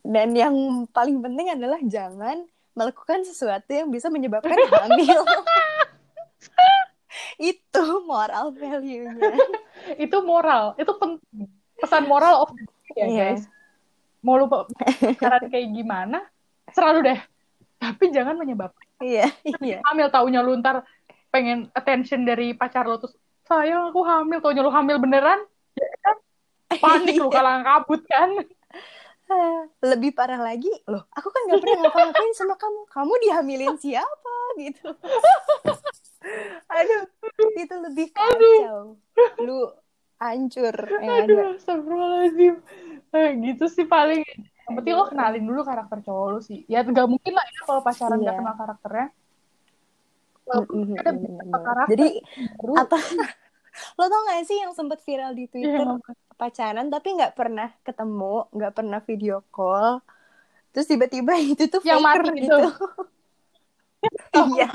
Speaker 1: dan yang paling penting adalah jangan melakukan sesuatu yang bisa menyebabkan hamil. Itu moral value-nya.
Speaker 2: Itu moral itu penting. Pesan moral of day ya
Speaker 1: Iya.
Speaker 2: guys. Mau lu pacaran kayak gimana selalu deh. Tapi jangan menyebabkan
Speaker 1: iya. Iya.
Speaker 2: hamil taunya lu ntar pengen attention dari pacar lo terus sayang aku hamil. Taunya lu hamil beneran ya kan? Panik lu
Speaker 1: Iya.
Speaker 2: kalang kabut kan.
Speaker 1: Lebih parah lagi loh aku kan gak pernah ngapa-ngapain sama kamu. Kamu dihamilin siapa gitu? Aduh itu lebih kacau. Lu hancur yang ada
Speaker 2: aduh Eh, gitu sih paling. Yang penting lo kenalin dulu karakter cowok lo sih. Ya nggak mungkin lah ya kalau pacaran nggak
Speaker 1: Iya.
Speaker 2: kenal karakternya. Ada beberapa
Speaker 1: bener.
Speaker 2: karakter
Speaker 1: jadi
Speaker 2: baru.
Speaker 1: apa? Lo tau gak sih yang sempet viral di Twitter
Speaker 2: Iya.
Speaker 1: pacaran tapi nggak pernah ketemu nggak pernah video call terus tiba-tiba itu tuh
Speaker 2: Yang
Speaker 1: faker
Speaker 2: mati
Speaker 1: gitu.
Speaker 2: itu.
Speaker 1: iya.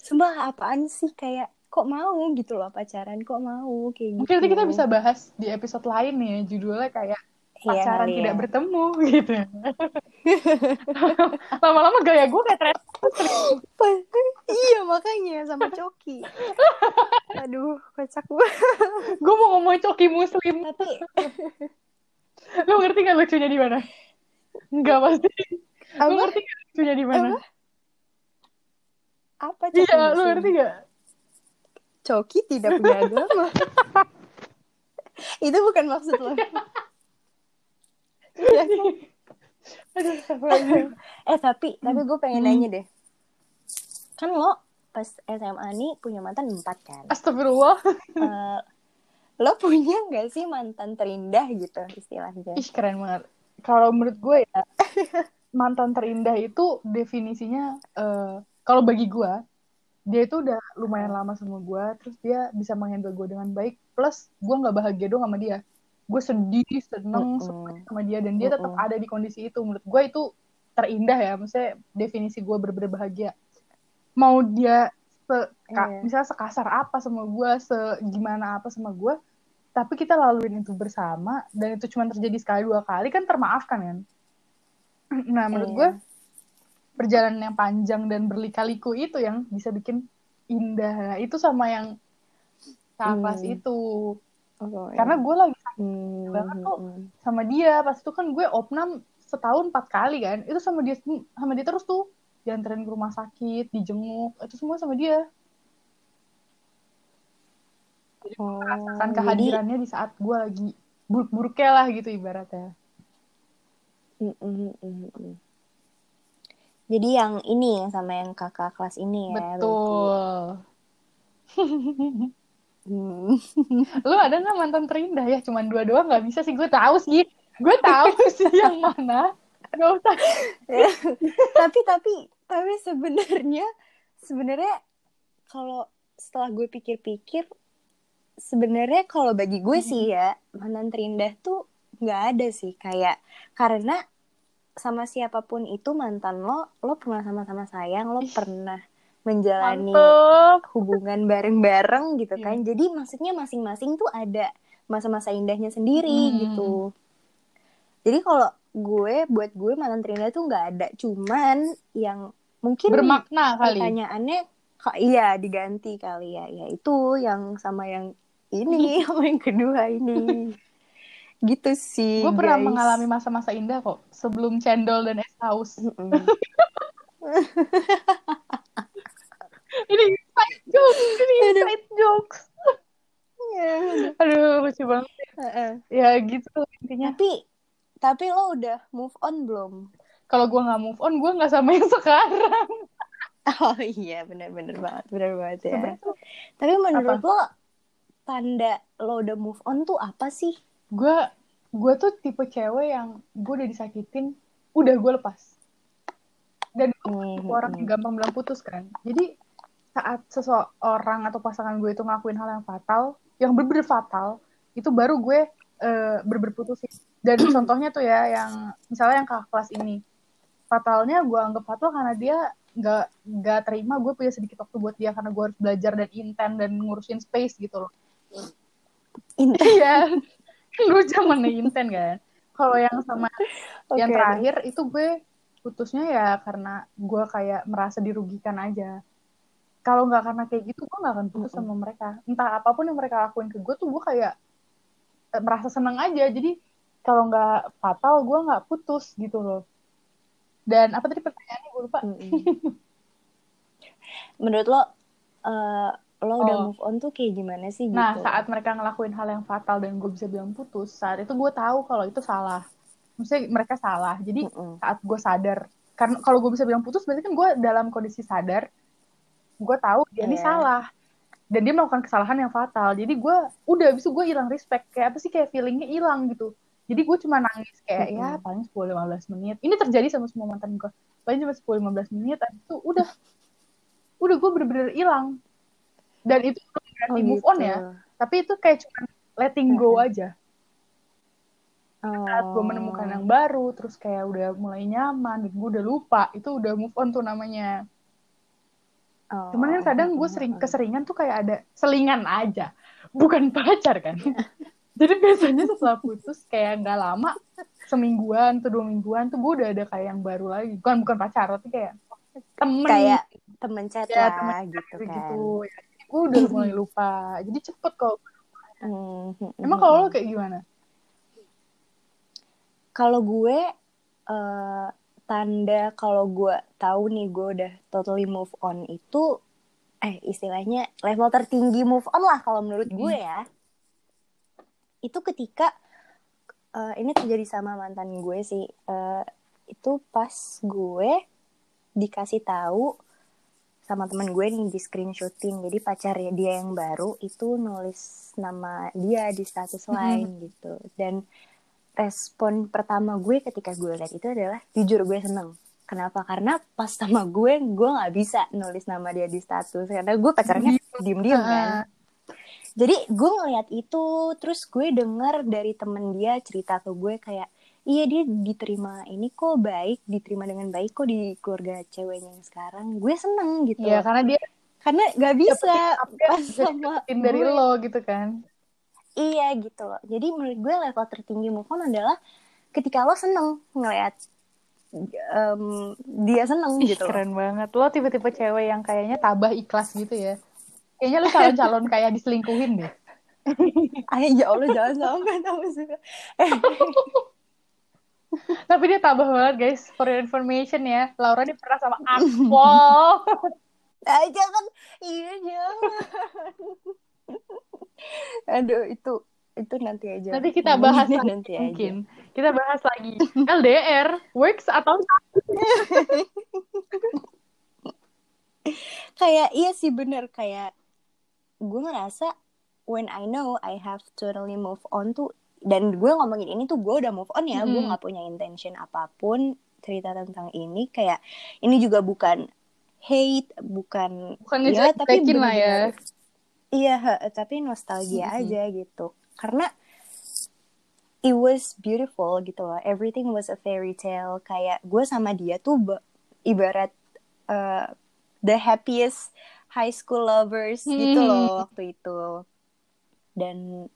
Speaker 1: Sumpah apaan sih? Kayak kok mau gitu loh pacaran kok mau kayak gitu
Speaker 2: mungkin nanti kita bisa bahas di episode lain nih judulnya kayak
Speaker 1: Iya
Speaker 2: pacaran
Speaker 1: kali
Speaker 2: tidak
Speaker 1: ya.
Speaker 2: bertemu gitu. Lama-lama gaya gue kayak tres
Speaker 1: Pa- iya makanya sama Coki. Aduh kocak banget.
Speaker 2: Gue mau ngomong coki muslim.
Speaker 1: Tapi
Speaker 2: lo ngerti gak lucunya di mana? Enggak pasti. Lo ngerti gak lucunya di mana?
Speaker 1: Apa? Coki
Speaker 2: iya lo
Speaker 1: Muslim?
Speaker 2: ngerti gak
Speaker 1: Coki tidak punya agama. Itu bukan maksud lo. Iya kan? eh tapi tapi gue pengen
Speaker 2: Hmm.
Speaker 1: nanya deh. Kan lo pas SMA nih punya mantan empat kan?
Speaker 2: Astagfirullah.
Speaker 1: Eh, lo punya nggak sih mantan terindah gitu istilahnya?
Speaker 2: Ih keren banget. Kalau menurut gue ya mantan terindah itu definisinya eh, kalau bagi gue dia itu udah lumayan lama sama gue terus dia bisa menghandle gue dengan baik plus gue nggak bahagia dong sama dia gue sedih seneng
Speaker 1: Mm-mm.
Speaker 2: suka sama dia dan dia tetap
Speaker 1: Mm-mm.
Speaker 2: ada di kondisi itu menurut gue itu terindah ya maksudnya definisi gue bener-bener bahagia mau dia se
Speaker 1: Iya.
Speaker 2: misalnya sekasar apa sama gue segimana apa sama gue tapi kita laluin itu bersama dan itu cuma terjadi sekali dua kali kan termaafkan kan nah menurut
Speaker 1: Iya.
Speaker 2: gue perjalanan yang panjang dan berlika-liku itu yang bisa bikin indah nah, itu sama yang kakak
Speaker 1: Hmm.
Speaker 2: itu
Speaker 1: Oh,
Speaker 2: karena
Speaker 1: iya.
Speaker 2: gue lagi
Speaker 1: Hmm,
Speaker 2: banget tuh.
Speaker 1: hmm,
Speaker 2: sama dia pas itu kan gue opnam setahun empat kali kan itu sama dia sama dia terus tuh dianterin ke rumah sakit dijenguk itu semua sama dia
Speaker 1: Oh,
Speaker 2: merasakan
Speaker 1: jadi
Speaker 2: kehadirannya di saat gue lagi buruk-buruknya lah gitu ibaratnya
Speaker 1: Mm, mm, mm, mm. Jadi yang ini yang sama yang kakak kelas ini ya.
Speaker 2: betul.
Speaker 1: Hmm.
Speaker 2: lu ada nggak mantan terindah ya cuman dua doang nggak bisa sih gue tahu sih gue tahu sih yang mana Gak usah
Speaker 1: tapi tapi tapi sebenarnya sebenarnya kalau setelah gue pikir-pikir sebenarnya kalau bagi gue sih ya mantan terindah tuh nggak ada sih kayak karena sama siapa pun itu mantan lo lo pernah sama-sama sayang lo pernah menjalani
Speaker 2: mantep
Speaker 1: hubungan bareng-bareng gitu
Speaker 2: Iya.
Speaker 1: kan. Jadi maksudnya masing-masing tuh ada masa-masa indahnya sendiri
Speaker 2: Hmm.
Speaker 1: gitu. Jadi kalau gue buat gue mantan terindah tuh nggak ada, cuman yang mungkin
Speaker 2: bermakna kali
Speaker 1: pertanyaannya kok iya diganti kali ya. Ya itu yang sama yang ini sama yang kedua ini. Gitu sih.
Speaker 2: gue pernah
Speaker 1: guys.
Speaker 2: mengalami masa-masa indah kok sebelum cendol dan es haus
Speaker 1: Mm-mm.
Speaker 2: ini inside jokes ini inside jokes
Speaker 1: Ya,
Speaker 2: aduh lucu banget
Speaker 1: heeh.
Speaker 2: ya gitu intinya
Speaker 1: Tapi tapi lo udah move on belum?
Speaker 2: kalau gue nggak move on gue nggak sama yang sekarang
Speaker 1: Oh iya benar-benar banget, benar banget ya.
Speaker 2: Sebenarnya tuh
Speaker 1: Tapi menurut lo tanda lo udah move on tuh apa sih?
Speaker 2: Gue gue tuh tipe cewek yang gue udah disakitin udah gue lepas. Dan gue
Speaker 1: Hmm,
Speaker 2: tipe orang yang gampang bilang putus kan. Jadi saat seseorang atau pasangan gue itu ngelakuin hal yang fatal yang bener-bener fatal itu baru gue eh, bener-bener putusin. Dan contohnya tuh ya yang misalnya yang kakak kelas ini. Fatalnya gue anggap fatal karena dia nggak nggak terima gue punya sedikit waktu buat dia karena gue harus belajar dan intent dan ngurusin space gitu loh.
Speaker 1: Intan.
Speaker 2: gue zamannya intent kan. Kalau yang sama yang
Speaker 1: Oke.
Speaker 2: terakhir itu gue putusnya ya karena gue kayak merasa dirugikan aja. Kalau nggak karena kayak gitu gue nggak akan putus sama mereka. Entah apa pun yang mereka lakuin ke gue tuh gue kayak eh, merasa seneng aja. Jadi kalau nggak fatal gue nggak putus gitu loh. Dan apa tadi pertanyaannya? Gue lupa.
Speaker 1: Mm-mm. Menurut lo, eh, lo udah
Speaker 2: Oh.
Speaker 1: move on tuh kayak gimana sih gitu?
Speaker 2: Nah, saat mereka ngelakuin hal yang fatal dan gue bisa bilang putus, saat itu gue tahu kalau itu salah. Maksudnya mereka salah. Jadi
Speaker 1: Mm-mm.
Speaker 2: saat gue sadar, karena kalau gue bisa bilang putus, berarti kan gue dalam kondisi sadar, gue tahu dia ini
Speaker 1: Iya.
Speaker 2: salah. Dan dia melakukan kesalahan yang fatal. Jadi gue, udah, abis itu gue hilang respect. Kayak apa sih, kayak feelingnya hilang gitu. Jadi gue cuma nangis kayak, ya
Speaker 1: Mm-mm.
Speaker 2: paling 10-15 menit. Ini terjadi sama semua mantan gue. Paling cuma 10-15 menit, abis itu udah. Udah gue bener-bener hilang. Dan itu belum berarti
Speaker 1: Oh,
Speaker 2: move on
Speaker 1: gitu.
Speaker 2: ya tapi itu kayak cuma letting go aja.
Speaker 1: Oh.
Speaker 2: saat gue menemukan yang baru terus kayak udah mulai nyaman dan gue udah lupa itu udah move on tuh namanya.
Speaker 1: Oh.
Speaker 2: cuman kan kadang gue sering keseringan tuh kayak ada selingan aja. Bukan pacar kan? Jadi biasanya setelah putus kayak nggak lama semingguan atau dua mingguan tuh gue udah ada kayak yang baru lagi. Bukan bukan pacar tapi kayak temen.
Speaker 1: Kayak temen chat
Speaker 2: ya
Speaker 1: lah
Speaker 2: temen
Speaker 1: gitu
Speaker 2: kayak
Speaker 1: kan.
Speaker 2: gitu ya, gue udah mulai lupa. Jadi cepet kok.
Speaker 1: Hmm,
Speaker 2: emang kalau lo kayak gimana?
Speaker 1: Kalau gue eh, tanda kalau gue tahu nih gue udah totally move on itu eh istilahnya level tertinggi move on lah kalau menurut gue ya. Itu ketika eh, ini terjadi sama mantan gue sih. Eh, itu pas gue dikasih tahu sama teman gue nih di screenshotin jadi pacarnya dia yang baru itu nulis nama dia di status lain gitu. Dan respon pertama gue ketika gue lihat itu adalah jujur gue seneng. Kenapa? Karena pas sama gue gue nggak bisa nulis nama dia di status. Karena gue pacarnya diem diem kan? Jadi gue ngeliat itu terus gue denger dari temen dia cerita ke gue kayak iya dia diterima ini kok baik diterima dengan baik kok di keluarga ceweknya yang sekarang gue seneng gitu
Speaker 2: Iya, karena dia
Speaker 1: karena nggak bisa pas sama
Speaker 2: dari
Speaker 1: gue.
Speaker 2: lo gitu kan.
Speaker 1: Iya gitu loh. Jadi menurut gue level tertinggi move on adalah ketika lo seneng ngeliat em, dia seneng
Speaker 2: Ih,
Speaker 1: gitu loh.
Speaker 2: keren banget. Lo tipe-tipe cewek yang kayaknya tabah ikhlas gitu ya. Kayaknya lo calon-calon kayak diselingkuhin deh.
Speaker 1: Ayo ya Allah jangan sampai tahu suka.
Speaker 2: Tapi dia tabah banget guys. For your information ya. Laura ini pernah sama Akpol.
Speaker 1: ah, jangan. Iya jangan. Aduh itu itu nanti aja.
Speaker 2: Nanti kita bahas lagi
Speaker 1: nanti
Speaker 2: mungkin.
Speaker 1: aja.
Speaker 2: Kita bahas lagi. LDR, works atau
Speaker 1: Kayak iya sih bener kayak gue ngerasa when I know I have totally move on tuh dan gue ngomongin ini tuh gue udah move on ya gue
Speaker 2: Mm-mm.
Speaker 1: nggak punya intention apa pun cerita tentang ini kayak ini juga bukan hate bukan
Speaker 2: bukan
Speaker 1: ya tapi
Speaker 2: lah ya.
Speaker 1: iya tapi nostalgia
Speaker 2: Mm-mm.
Speaker 1: aja gitu karena it was beautiful gitu loh everything was a fairy tale kayak gue sama dia tuh ba- ibarat uh, the happiest high school lovers gitu
Speaker 2: Hmm.
Speaker 1: loh waktu itu dan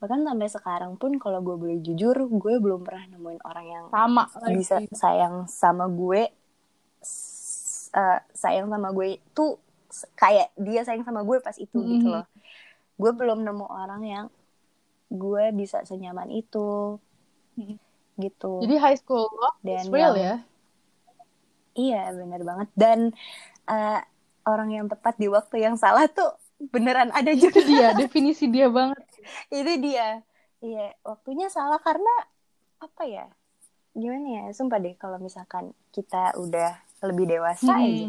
Speaker 1: bahkan sampai sekarang pun kalau gue boleh jujur gue belum pernah nemuin orang yang
Speaker 2: Sama lagi.
Speaker 1: bisa sayang sama gue uh, sayang sama gue tuh s- kayak dia sayang sama gue pas itu gitu
Speaker 2: Mhm.
Speaker 1: loh gue belum nemu orang yang gue bisa senyaman itu
Speaker 2: Mhm.
Speaker 1: gitu
Speaker 2: Jadi high school love
Speaker 1: Dan
Speaker 2: real
Speaker 1: yang-
Speaker 2: ya.
Speaker 1: iya bener banget dan uh, orang yang tepat di waktu yang salah tuh beneran ada
Speaker 2: Itu
Speaker 1: juga
Speaker 2: dia, definisi dia banget.
Speaker 1: itu dia iya waktunya salah karena apa ya gimana ya sumpah deh kalau misalkan kita udah lebih dewasa
Speaker 2: Hmm.
Speaker 1: aja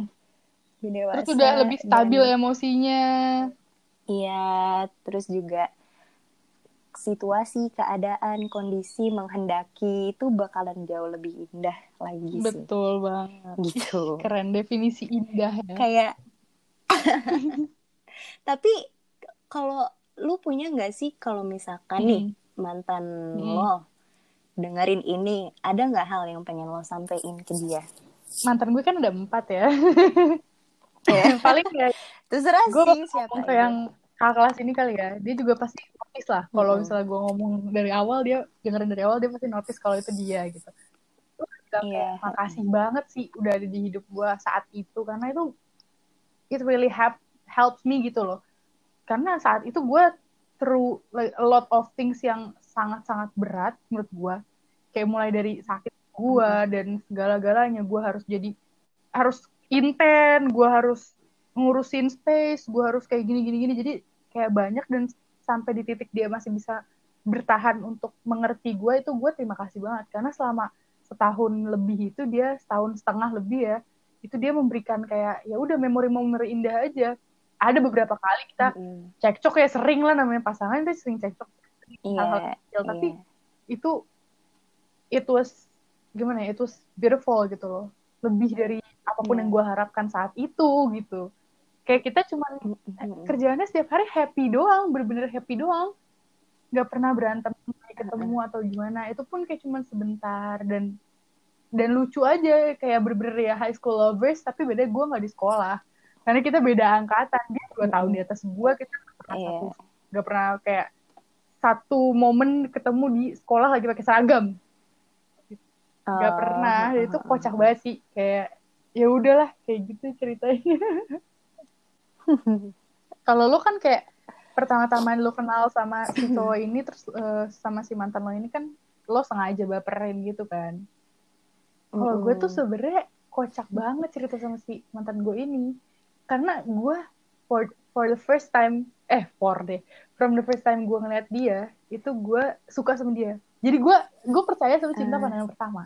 Speaker 1: lebih dewasa
Speaker 2: Terus udah lebih stabil
Speaker 1: dan-
Speaker 2: emosinya.
Speaker 1: iya terus juga situasi, keadaan, kondisi menghendaki itu bakalan jauh lebih indah lagi sih.
Speaker 2: Betul banget.
Speaker 1: Gitu.
Speaker 2: Keren definisi indah ya.
Speaker 1: Kayak tapi kalau lu punya nggak sih kalau misalkan nih
Speaker 2: Hmm.
Speaker 1: mantan
Speaker 2: Hmm.
Speaker 1: lo dengerin ini, ada nggak hal yang pengen lo sampein ke dia?
Speaker 2: Mantan gue kan ada empat ya. Paling ya
Speaker 1: Terserah
Speaker 2: gue
Speaker 1: sih siapa
Speaker 2: ke yang kakak kelas ini kali ya. Dia juga pasti notice lah. Kalau
Speaker 1: Mm-mm.
Speaker 2: misalnya gue ngomong dari awal dia dengerin dari awal dia pasti notice kalau itu dia gitu. Bilang
Speaker 1: Iya.
Speaker 2: makasih banget sih udah ada di hidup gue saat itu karena itu it really help helps me gitu loh. Karena saat itu gue through like, a lot of things yang sangat-sangat berat menurut gue. Kayak mulai dari sakit gue dan segala-galanya gue harus jadi harus inten, gue harus ngurusin space, gue harus kayak gini gini gini. Jadi kayak banyak dan sampai di titik dia masih bisa bertahan untuk mengerti gue itu gue terima kasih banget karena selama setahun lebih itu dia setahun setengah lebih ya itu dia memberikan kayak ya udah memori-memori indah aja ada beberapa kali kita
Speaker 1: Mm-mm.
Speaker 2: cekcok ya sering lah namanya pasangan itu sering cekcok hal-hal
Speaker 1: Iya.
Speaker 2: kecil tapi
Speaker 1: iya.
Speaker 2: itu it was gimana ya itu beautiful gitu loh lebih dari apa pun
Speaker 1: Iya.
Speaker 2: yang gue harapkan saat itu gitu kayak kita cuma
Speaker 1: Mm-mm.
Speaker 2: kerjaannya setiap hari happy doang bener-bener happy doang nggak pernah berantem ketemu atau gimana itu pun kayak cuma sebentar dan dan lucu aja kayak bener-bener ya high school lovers tapi beda gue nggak di sekolah karena kita beda angkatan dia dua tahun di atas gue kita nggak pernah
Speaker 1: Iya.
Speaker 2: satu nggak pernah kayak satu momen ketemu di sekolah lagi pakai seragam nggak
Speaker 1: Oh,
Speaker 2: pernah
Speaker 1: oh,
Speaker 2: itu
Speaker 1: oh,
Speaker 2: kocak
Speaker 1: oh.
Speaker 2: banget sih kayak ya udahlah kayak gitu ceritanya kalau lo kan kayak pertama-tama lo kenal sama si cowok ini terus eh, sama si mantan lo ini kan lo sengaja baperin gitu kan kalau gue tuh
Speaker 1: Mm-mm.
Speaker 2: sebenarnya kocak banget cerita sama si mantan gue ini karena gue for for the first time eh for deh from the first time gue ngeliat dia itu gue suka sama dia. Jadi gue gue percaya sama cinta
Speaker 1: Ah.
Speaker 2: pandangan pertama.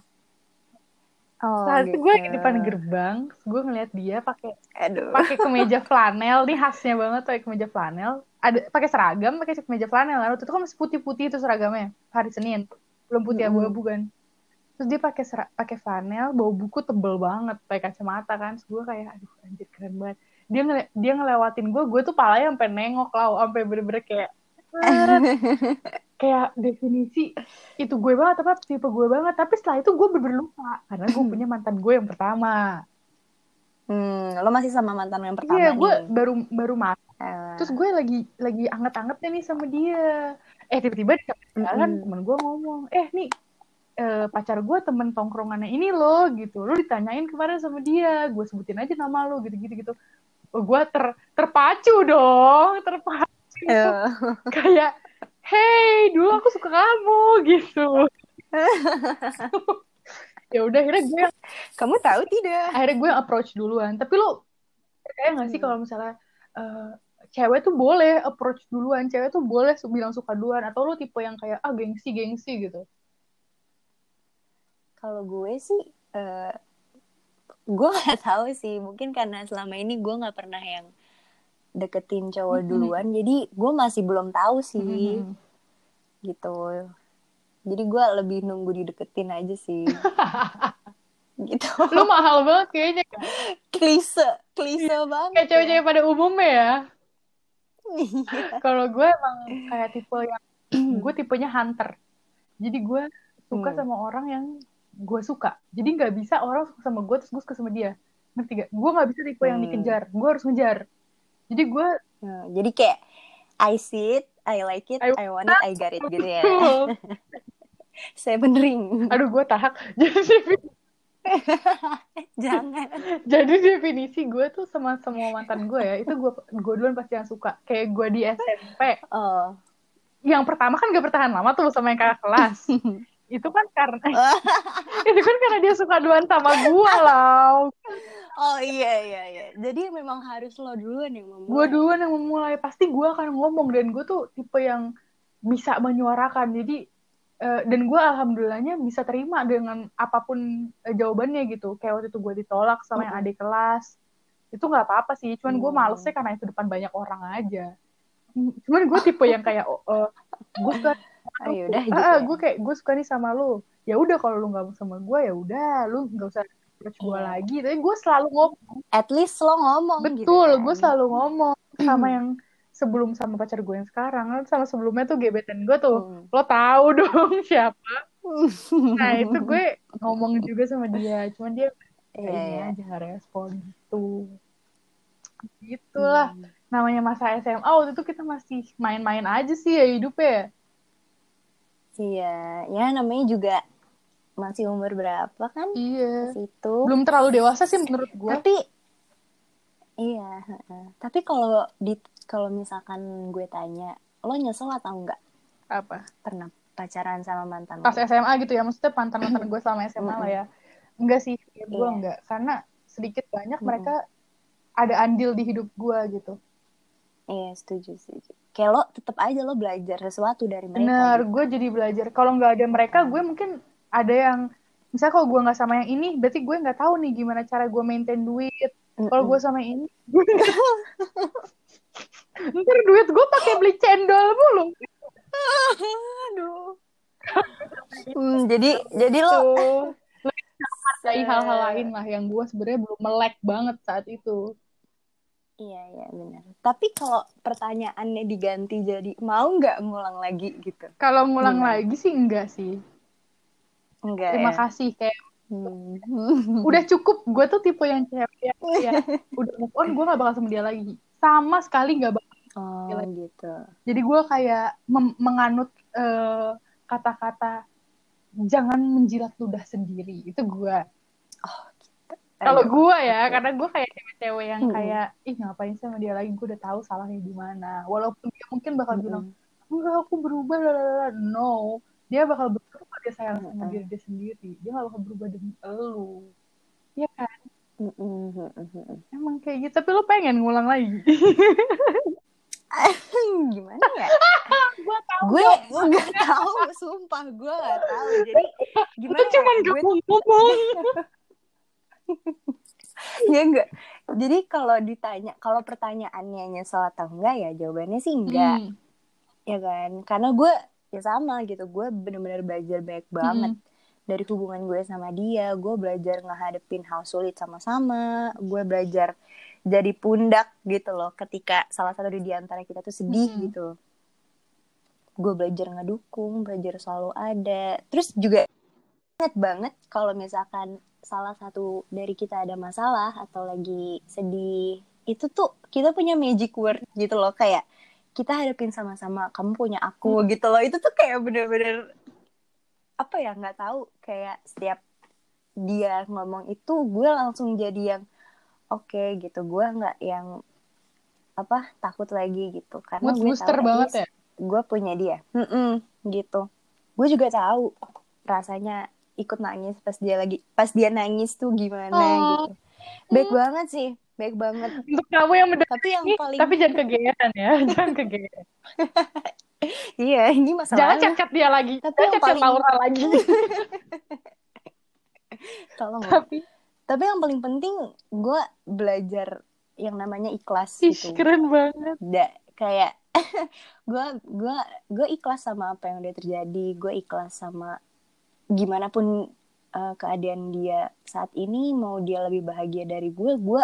Speaker 1: Oh,
Speaker 2: saat itu
Speaker 1: gitu.
Speaker 2: gue di depan gerbang gue ngeliat dia pakai pakai kemeja flanel nih khasnya banget pakai kemeja flanel. Ada pakai seragam pakai kemeja flanel. Lalu itu kan masih putih-putih itu seragamnya hari Senin. Belum putih abu-abu kan terus dia pakai pakai flanel bawa buku tebel banget pakai kacamata kan. Terus gue kayak aduh anjir keren banget. Dia ngele- dia ngelewatin gue gue tuh palanya sampai nengok lah sampai bener-bener kayak kayak definisi itu gue banget apa tipe gue banget. Tapi setelah itu gue bener lupa karena gue punya mantan gue yang pertama.
Speaker 1: Hmm, lo masih sama mantan yang pertama
Speaker 2: iya gue
Speaker 1: nih.
Speaker 2: baru baru
Speaker 1: Ah.
Speaker 2: terus gue lagi lagi anget-angetnya nih sama dia. Eh tiba-tiba di jalan
Speaker 1: Mm-mm.
Speaker 2: temen gue ngomong eh nih eh, pacar gue temen tongkrongannya ini loh gitu. Lo ditanyain kemarin sama dia gue sebutin aja nama lo gitu-gitu gitu. Oh, gue ter terpacu dong terpacu.
Speaker 1: Eh,
Speaker 2: kayak hey dulu aku suka kamu gitu. Ya udah akhirnya gue yang-
Speaker 1: kamu tahu tidak?
Speaker 2: akhirnya gue yang approach duluan. Tapi lo percaya nggak sih
Speaker 1: Hmm.
Speaker 2: kalau misalnya eh, cewek tuh boleh approach duluan cewek tuh boleh bilang suka duluan atau lo tipe yang kayak ah gengsi gengsi gitu
Speaker 1: Kalau gue sih, eh gue nggak tahu sih. Mungkin karena selama ini gue nggak pernah yang deketin cowok
Speaker 2: Mm-mm.
Speaker 1: duluan, jadi gue masih belum tahu sih,
Speaker 2: Mhm.
Speaker 1: gitu. Jadi gue lebih nunggu dideketin aja sih, gitu.
Speaker 2: lo mahal banget kayaknya
Speaker 1: klise, klise banget.
Speaker 2: kayak cewek-cewek pada umumnya ya
Speaker 1: Iya.
Speaker 2: kalau gue emang kayak tipe yang gue tipenya hunter jadi gue suka
Speaker 1: Hmm.
Speaker 2: sama orang yang gue suka jadi nggak bisa orang suka sama gue terus gue suka sama dia ngerti gak gue nggak bisa tipe yang
Speaker 1: Hmm.
Speaker 2: dikejar gue harus ngejar jadi gue
Speaker 1: Nah, jadi kayak I see it, I like it,
Speaker 2: I-
Speaker 1: I want it, I got it gitu ya. Seven ring.
Speaker 2: aduh gue tahak jadi
Speaker 1: Jangan.
Speaker 2: jadi definisi gue tuh sama semua mantan gue ya itu gue gue duluan pasti yang suka kayak gue di SMP
Speaker 1: Oh.
Speaker 2: yang pertama kan gak bertahan lama tuh sama yang kakak kelas itu kan karena itu kan karena dia suka duluan sama gue lah
Speaker 1: Oh iya iya iya. Jadi memang harus lo duluan yang memulai.
Speaker 2: gue duluan yang memulai pasti gue akan ngomong dan gue tuh tipe yang bisa menyuarakan jadi eh, dan gue alhamdulillahnya bisa terima dengan apa pun eh, jawabannya gitu kayak waktu itu gue ditolak sama yang
Speaker 1: Mm-mm.
Speaker 2: adik kelas itu nggak apa-apa sih cuman gue
Speaker 1: Hmm.
Speaker 2: malesnya karena itu depan banyak orang aja cuman gue tipe yang kayak oh, eh, gue
Speaker 1: yaudah gitu
Speaker 2: ah,
Speaker 1: ya.
Speaker 2: gue kayak gue suka nih sama lu ya udah kalau lu nggak sama gue ya udah lu nggak usah approach gue
Speaker 1: Iya.
Speaker 2: lagi tapi gue selalu ngomong
Speaker 1: at least lo ngomong gitu
Speaker 2: betul
Speaker 1: kan.
Speaker 2: gue selalu ngomong sama yang sebelum sama pacar gue yang sekarang kan sama sebelumnya tuh gebetan gue tuh
Speaker 1: Hmm.
Speaker 2: lo tahu dong siapa nah itu gue ngomong juga sama dia cuman dia kayak ini
Speaker 1: iya.
Speaker 2: aja respon gitu gitulah
Speaker 1: Hmm.
Speaker 2: namanya masa SMA waktu itu kita masih main-main aja sih ya hidupnya
Speaker 1: Iya, ya namanya juga masih umur berapa kan?
Speaker 2: iya.
Speaker 1: Situ.
Speaker 2: belum terlalu dewasa sih menurut gue
Speaker 1: Tapi iya, tapi kalau di kalau misalkan gue tanya, lo nyesel atau enggak?
Speaker 2: Apa?
Speaker 1: Pernah pacaran sama mantan
Speaker 2: pas
Speaker 1: lo?
Speaker 2: SMA gitu ya maksudnya mantan mantan gue selama SMA lah ya. Enggak sih ya gue
Speaker 1: Iya.
Speaker 2: enggak. Karena sedikit banyak mereka ada andil di hidup gue gitu
Speaker 1: Iya, setuju, setuju. Kayak lo tetap aja lo belajar sesuatu dari mereka.
Speaker 2: bener
Speaker 1: gitu.
Speaker 2: gue jadi belajar kalau nggak ada mereka gue mungkin ada yang misalnya kalau gue nggak sama yang ini berarti gue nggak tahu nih gimana cara gue maintain duit kalau gue sama yang ini gue ntar duit gue pakai beli cendol mulu
Speaker 1: Aduh. Hmm, jadi jadi lo
Speaker 2: menghargai hal-hal lain lah yang gue sebenarnya belum melek banget saat itu
Speaker 1: Iya, iya benar. Tapi kalau pertanyaannya diganti jadi mau nggak ngulang lagi gitu?
Speaker 2: kalau ngulang
Speaker 1: Gimana?
Speaker 2: lagi sih enggak sih
Speaker 1: Enggak
Speaker 2: terima
Speaker 1: ya.
Speaker 2: kasih kayak
Speaker 1: Hmm.
Speaker 2: udah cukup gue tuh tipe yang cewek yang kayak udah move on gue gak bakal sama dia lagi sama sekali gak bakal
Speaker 1: Oh gitu.
Speaker 2: jadi gue kayak menganut eh, kata-kata jangan menjilat ludah sendiri itu gue kalau gue ya karena gue kayak cewek-cewek yang kayak ih ngapain sih sama dia lagi gue udah tahu salahnya di mana walaupun dia mungkin bakal bilang
Speaker 1: Mm-mm.
Speaker 2: enggak aku berubah lalala. no dia bakal berubah kalau dia sayang sama
Speaker 1: Mm-mm.
Speaker 2: diri dia sendiri dia gak bakal berubah demi elu ya kan emang kayak gitu tapi lo pengen ngulang lagi
Speaker 1: Gimana ya?
Speaker 2: gue tahu
Speaker 1: gue nggak tahu, sumpah gue nggak tahu. Jadi gimana?
Speaker 2: itu cuman
Speaker 1: ya?
Speaker 2: gak
Speaker 1: Gue
Speaker 2: ngomong
Speaker 1: ya enggak. Jadi kalau ditanya, kalau pertanyaannya nyesel atau enggak ya jawabannya sih enggak,
Speaker 2: Hmm.
Speaker 1: ya kan? Karena gue ya sama gitu, gue bener-bener belajar banyak banget dari hubungan gue sama dia. Gue belajar ngehadepin hal sulit sama-sama. Gue belajar jadi pundak gitu loh, ketika salah satu di antara kita tuh sedih
Speaker 2: Mm-mm.
Speaker 1: gitu. Gue belajar ngedukung, belajar selalu ada. Terus juga ingat banget kalau misalkan salah satu dari kita ada masalah atau lagi sedih, itu tuh kita punya magic word gitu loh, kayak kita hadapin sama-sama, kamu punya aku gitu loh. Itu tuh kayak bener-bener apa ya nggak tahu kayak setiap dia ngomong itu gue langsung jadi yang oke gitu. Gue nggak yang apa takut lagi gitu. Karena
Speaker 2: mood
Speaker 1: gue
Speaker 2: booster
Speaker 1: tahu
Speaker 2: banget ya?
Speaker 1: gue punya dia. Mm-mm, gitu. Gue juga tahu rasanya ikut nangis pas dia lagi pas dia nangis tuh gimana
Speaker 2: Oh.
Speaker 1: gitu. Baik banget sih baik banget.
Speaker 2: Untuk kamu yang mendengar
Speaker 1: tapi yang paling
Speaker 2: tapi jangan kegeeran ya jangan kegeeran.
Speaker 1: Iya ini
Speaker 2: jangan
Speaker 1: masalahnya
Speaker 2: cat-cat dia lagi
Speaker 1: Tapi
Speaker 2: jangan
Speaker 1: yang
Speaker 2: cat-cat
Speaker 1: paling-
Speaker 2: Laura lagi.
Speaker 1: Tolong ya.
Speaker 2: tapi
Speaker 1: tapi yang paling penting gue belajar yang namanya ikhlas
Speaker 2: ih
Speaker 1: gitu.
Speaker 2: keren banget.
Speaker 1: Da, kayak gue gue gue ikhlas sama apa yang udah terjadi gue ikhlas sama gimana pun uh, keadaan dia saat ini mau dia lebih bahagia dari gue gue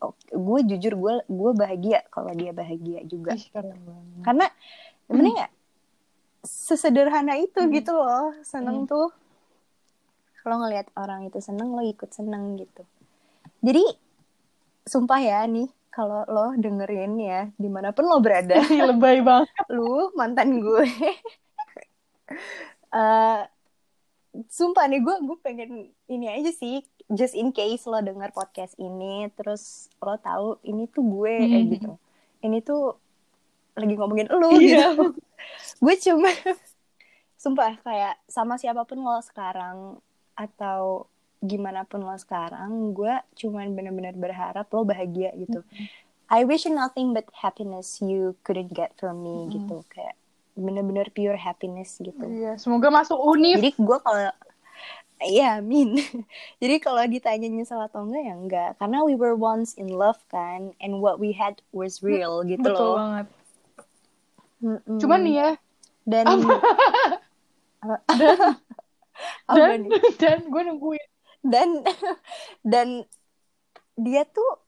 Speaker 1: oh, gue jujur gue gue bahagia kalau dia bahagia juga.
Speaker 2: Ih keren banget.
Speaker 1: Karena sebenarnya sesederhana itu
Speaker 2: Hmm.
Speaker 1: gitu loh seneng
Speaker 2: Hmm.
Speaker 1: tuh. Kalau ngelihat orang itu seneng lo ikut seneng gitu. Jadi sumpah ya nih kalau lo dengerin ya di mana pun lo berada.
Speaker 2: Lebay banget.
Speaker 1: Lu mantan gue. Eh, sumpah nih gue gue pengen ini aja sih just in case lo denger podcast ini terus lo tahu ini tuh gue eh,
Speaker 2: Hmm.
Speaker 1: gitu ini tuh lagi ngomongin lo
Speaker 2: Iya.
Speaker 1: gitu gue cuma sumpah kayak sama siapa pun lo sekarang atau gimana pun lo sekarang gue cuman bener-bener berharap lo bahagia gitu I wish you nothing but happiness you couldn't get from me
Speaker 2: Mm-mm.
Speaker 1: gitu kayak bener-bener pure happiness gitu
Speaker 2: iya semoga masuk univ
Speaker 1: jadi gue kalau Iya, amin. Jadi kalau ditanya nyesel atau enggak ya enggak, karena we were once in love kan, and what we had was real gitu
Speaker 2: betul
Speaker 1: loh.
Speaker 2: banget
Speaker 1: Mm-mm.
Speaker 2: cuman nih ya
Speaker 1: dan
Speaker 2: dan
Speaker 1: Apa
Speaker 2: dan,
Speaker 1: nih?
Speaker 2: dan gue nungguin
Speaker 1: dan dan dia tuh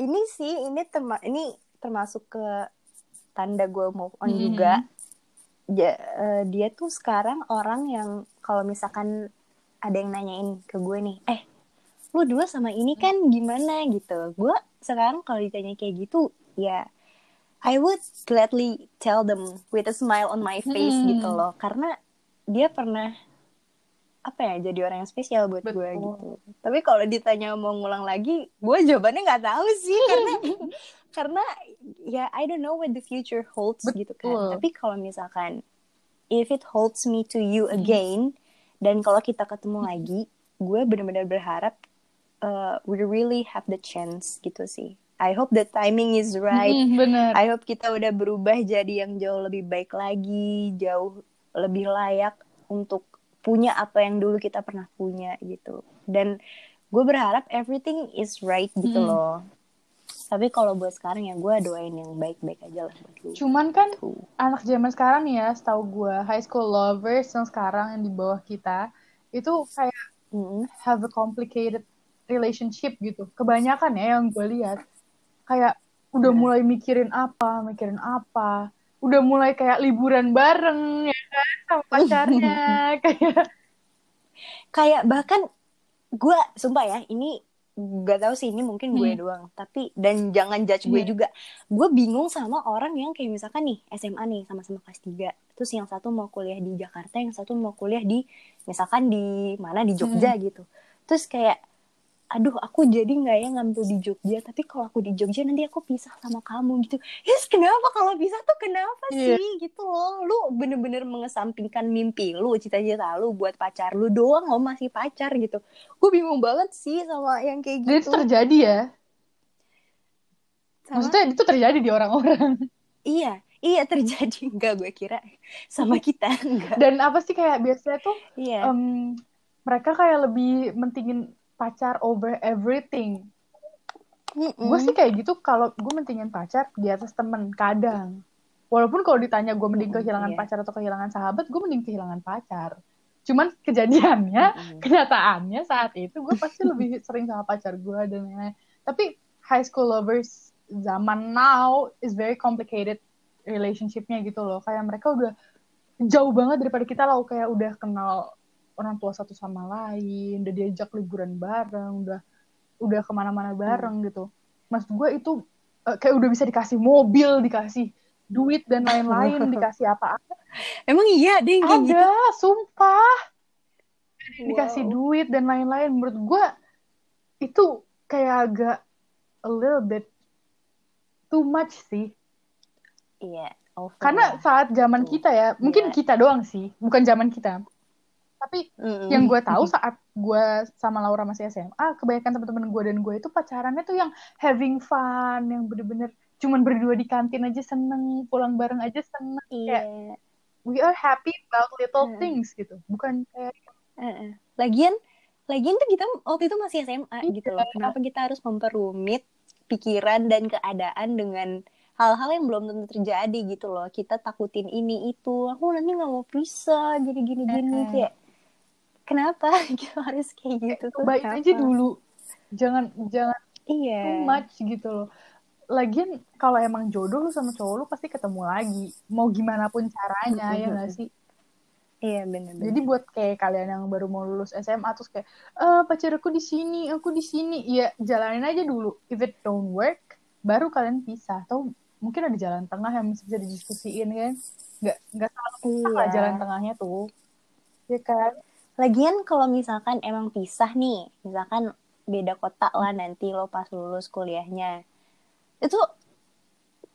Speaker 1: ini sih ini terma ini termasuk ke tanda gue move on
Speaker 2: Mhm.
Speaker 1: juga Ja- eh, dia tuh sekarang orang yang kalau misalkan ada yang nanyain ke gue nih eh lu dulu sama ini kan gimana? gitu. Gue sekarang kalau ditanya kayak gitu ya I would gladly tell them with a smile on my face
Speaker 2: Mhm.
Speaker 1: gitu loh. Karena dia pernah apa ya jadi orang yang spesial buat gue gitu. Tapi kalau ditanya mau ngulang lagi gue jawabannya nggak tahu sih karena karena ya I don't know what the future holds gitu kan
Speaker 2: Betul.
Speaker 1: tapi kalau misalkan if it holds me to you again dan kalau kita ketemu lagi gue benar-benar berharap uh, we really have the chance gitu sih I hope the timing is right
Speaker 2: Mhm, bener
Speaker 1: I hope kita udah berubah jadi yang jauh lebih baik lagi, jauh lebih layak untuk punya apa yang dulu kita pernah punya gitu. Dan gue berharap everything is right gitu
Speaker 2: Mm.
Speaker 1: loh. Tapi kalau buat sekarang ya gue doain yang baik-baik aja lah buat
Speaker 2: cuman kan
Speaker 1: Tuh.
Speaker 2: anak zaman sekarang ya setahu gue high school lovers yang sekarang yang di bawah kita itu kayak
Speaker 1: Mm.
Speaker 2: have a complicated relationship gitu kebanyakan ya yang gue lihat kayak udah
Speaker 1: Nah.
Speaker 2: mulai mikirin apa mikirin apa udah mulai kayak liburan bareng ya kan sama pacarnya kayak
Speaker 1: Kayak bahkan gue sumpah ya ini gak tahu sih ini mungkin gue
Speaker 2: Hmm.
Speaker 1: doang. Tapi dan jangan judge gue
Speaker 2: Iya.
Speaker 1: juga. Gue bingung sama orang yang kayak misalkan nih SMA nih sama-sama kelas 3 terus yang satu mau kuliah di Jakarta yang satu mau kuliah di misalkan di mana di Jogja gitu. Terus kayak aduh aku jadi nggak ya ngambil di Jogja tapi kalau aku di Jogja nanti aku pisah sama kamu gitu. Yes kenapa kalau pisah tuh kenapa
Speaker 2: Iya.
Speaker 1: sih? Gitu loh. Lu bener-bener mengesampingkan mimpi lu cita-cita lu buat pacar lu doang lo masih pacar gitu. Gue bingung banget sih sama yang kayak
Speaker 2: dan itu
Speaker 1: gitu.
Speaker 2: terjadi ya?
Speaker 1: Sama-
Speaker 2: maksudnya itu terjadi di orang-orang?
Speaker 1: Iya iya terjadi. Enggak gue kira sama kita enggak
Speaker 2: dan apa sih kayak biasanya tuh
Speaker 1: iya.
Speaker 2: em, mereka kayak lebih mentingin pacar over everything
Speaker 1: Mm-mm.
Speaker 2: gue sih kayak gitu kalau gue mentingin pacar di atas temen kadang walaupun kalau ditanya gue mending kehilangan
Speaker 1: iya.
Speaker 2: pacar atau kehilangan sahabat gue mending kehilangan pacar cuman kejadiannya
Speaker 1: Mm-mm.
Speaker 2: kenyataannya saat itu gue pasti lebih sering sama pacar gue dan lain-lain tapi high school lovers zaman now is very complicated relationshipnya gitu loh kayak mereka udah jauh banget daripada kita loh kayak udah kenal orang tua satu sama lain udah diajak liburan bareng udah udah ke mana-mana bareng gitu maksud gue itu eh, kayak udah bisa dikasih mobil dikasih duit dan lain-lain dikasih apa-apa
Speaker 1: emang iya deh gitu
Speaker 2: ada sumpah dikasih
Speaker 1: Wow.
Speaker 2: duit dan lain-lain menurut gue itu kayak agak a little bit too much sih
Speaker 1: iya over
Speaker 2: karena
Speaker 1: lah.
Speaker 2: saat zaman
Speaker 1: Tuh.
Speaker 2: kita ya mungkin
Speaker 1: Iya.
Speaker 2: kita doang sih bukan zaman kita tapi
Speaker 1: Mm-mm.
Speaker 2: yang gue tahu saat gue sama Laura masih SMA kebanyakan teman-teman gue dan gue itu pacarannya tuh yang having fun yang bener-bener cuman berdua di kantin aja seneng pulang bareng aja seneng.
Speaker 1: Iya.
Speaker 2: We are happy about little
Speaker 1: Hmm.
Speaker 2: things gitu. Bukan kayak
Speaker 1: Heeh. lagian lagian tuh kita waktu itu masih SMA gitu loh. Kenapa kita harus memperumit pikiran dan keadaan dengan hal-hal yang belum tentu terjadi gitu loh? Kita takutin ini itu. Aku nanti nggak mau bisa gini gini gini kayak kenapa kita harus kayak gitu tuh
Speaker 2: baik
Speaker 1: kenapa?
Speaker 2: aja dulu jangan jangan
Speaker 1: iya
Speaker 2: too much gitu loh lagian kalau emang jodoh lu sama cowok lu pasti ketemu lagi mau gimana pun caranya ya nggak sih
Speaker 1: iya benar-benar
Speaker 2: Jadi buat kayak kalian yang baru mau lulus SMA terus kayak eh pacar aku di sini, aku di sini, ya jalanin aja dulu. If it don't work, baru kalian pisah. Atau mungkin ada jalan tengah yang bisa didiskusiin kan? Nggak nggak salah lah
Speaker 1: iya
Speaker 2: jalan tengahnya tuh. Ya kan?
Speaker 1: Lagian kalau misalkan emang pisah nih, misalkan beda kota lah nanti lo pas lulus kuliahnya. Itu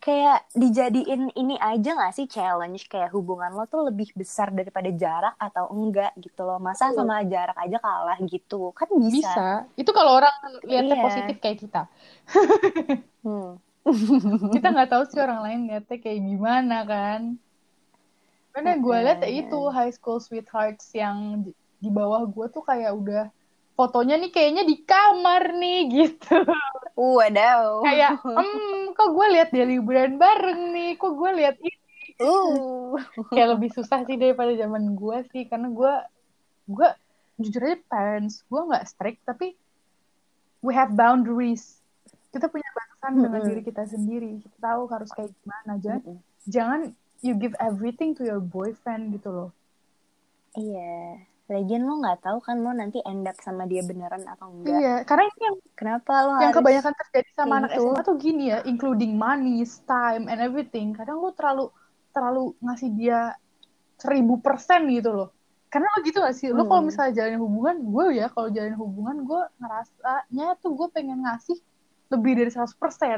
Speaker 1: kayak dijadiin ini aja gak sih challenge kayak hubungan lo tuh lebih besar daripada jarak atau enggak gitu loh. Masa
Speaker 2: Betul.
Speaker 1: sama jarak aja kalah gitu. Kan bisa.
Speaker 2: Bisa. Itu kalau orang lihatnya
Speaker 1: Iya.
Speaker 2: positif kayak kita.
Speaker 1: Hmm.
Speaker 2: Kita nggak tahu sih orang lain lihatnya kayak gimana kan. Karena gue lihat ya itu high school sweethearts yang di, bawah gue tuh kayak udah fotonya nih kayaknya di kamar nih gitu.
Speaker 1: Wadaw.
Speaker 2: kayak hmm kok gue lihat dia liburan bareng nih kok gue lihat ini
Speaker 1: Uh.
Speaker 2: kayak lebih susah sih daripada zaman gue sih karena gue gue jujur aja parents gue nggak strict tapi we have boundaries kita punya batasan dengan
Speaker 1: Mm-mm.
Speaker 2: diri kita sendiri kita tahu harus kayak gimana jangan
Speaker 1: Mm-mm.
Speaker 2: jangan you give everything to your boyfriend gitu loh
Speaker 1: Iya. Lagian lo nggak tahu kan lo nanti end up sama dia beneran atau enggak.
Speaker 2: iya karena ini yang
Speaker 1: Kenapa lo
Speaker 2: yang
Speaker 1: harus
Speaker 2: kebanyakan terjadi sama anak
Speaker 1: gitu?
Speaker 2: SMA tuh gini ya including money time and everything kadang lu terlalu terlalu ngasih dia seribu persen gitu loh karena lo gitu gak sih lo kalau
Speaker 1: Hmm.
Speaker 2: misalnya jalin hubungan gue ya kalau jalin hubungan gue ngerasanya tuh gue pengen ngasih lebih dari 100%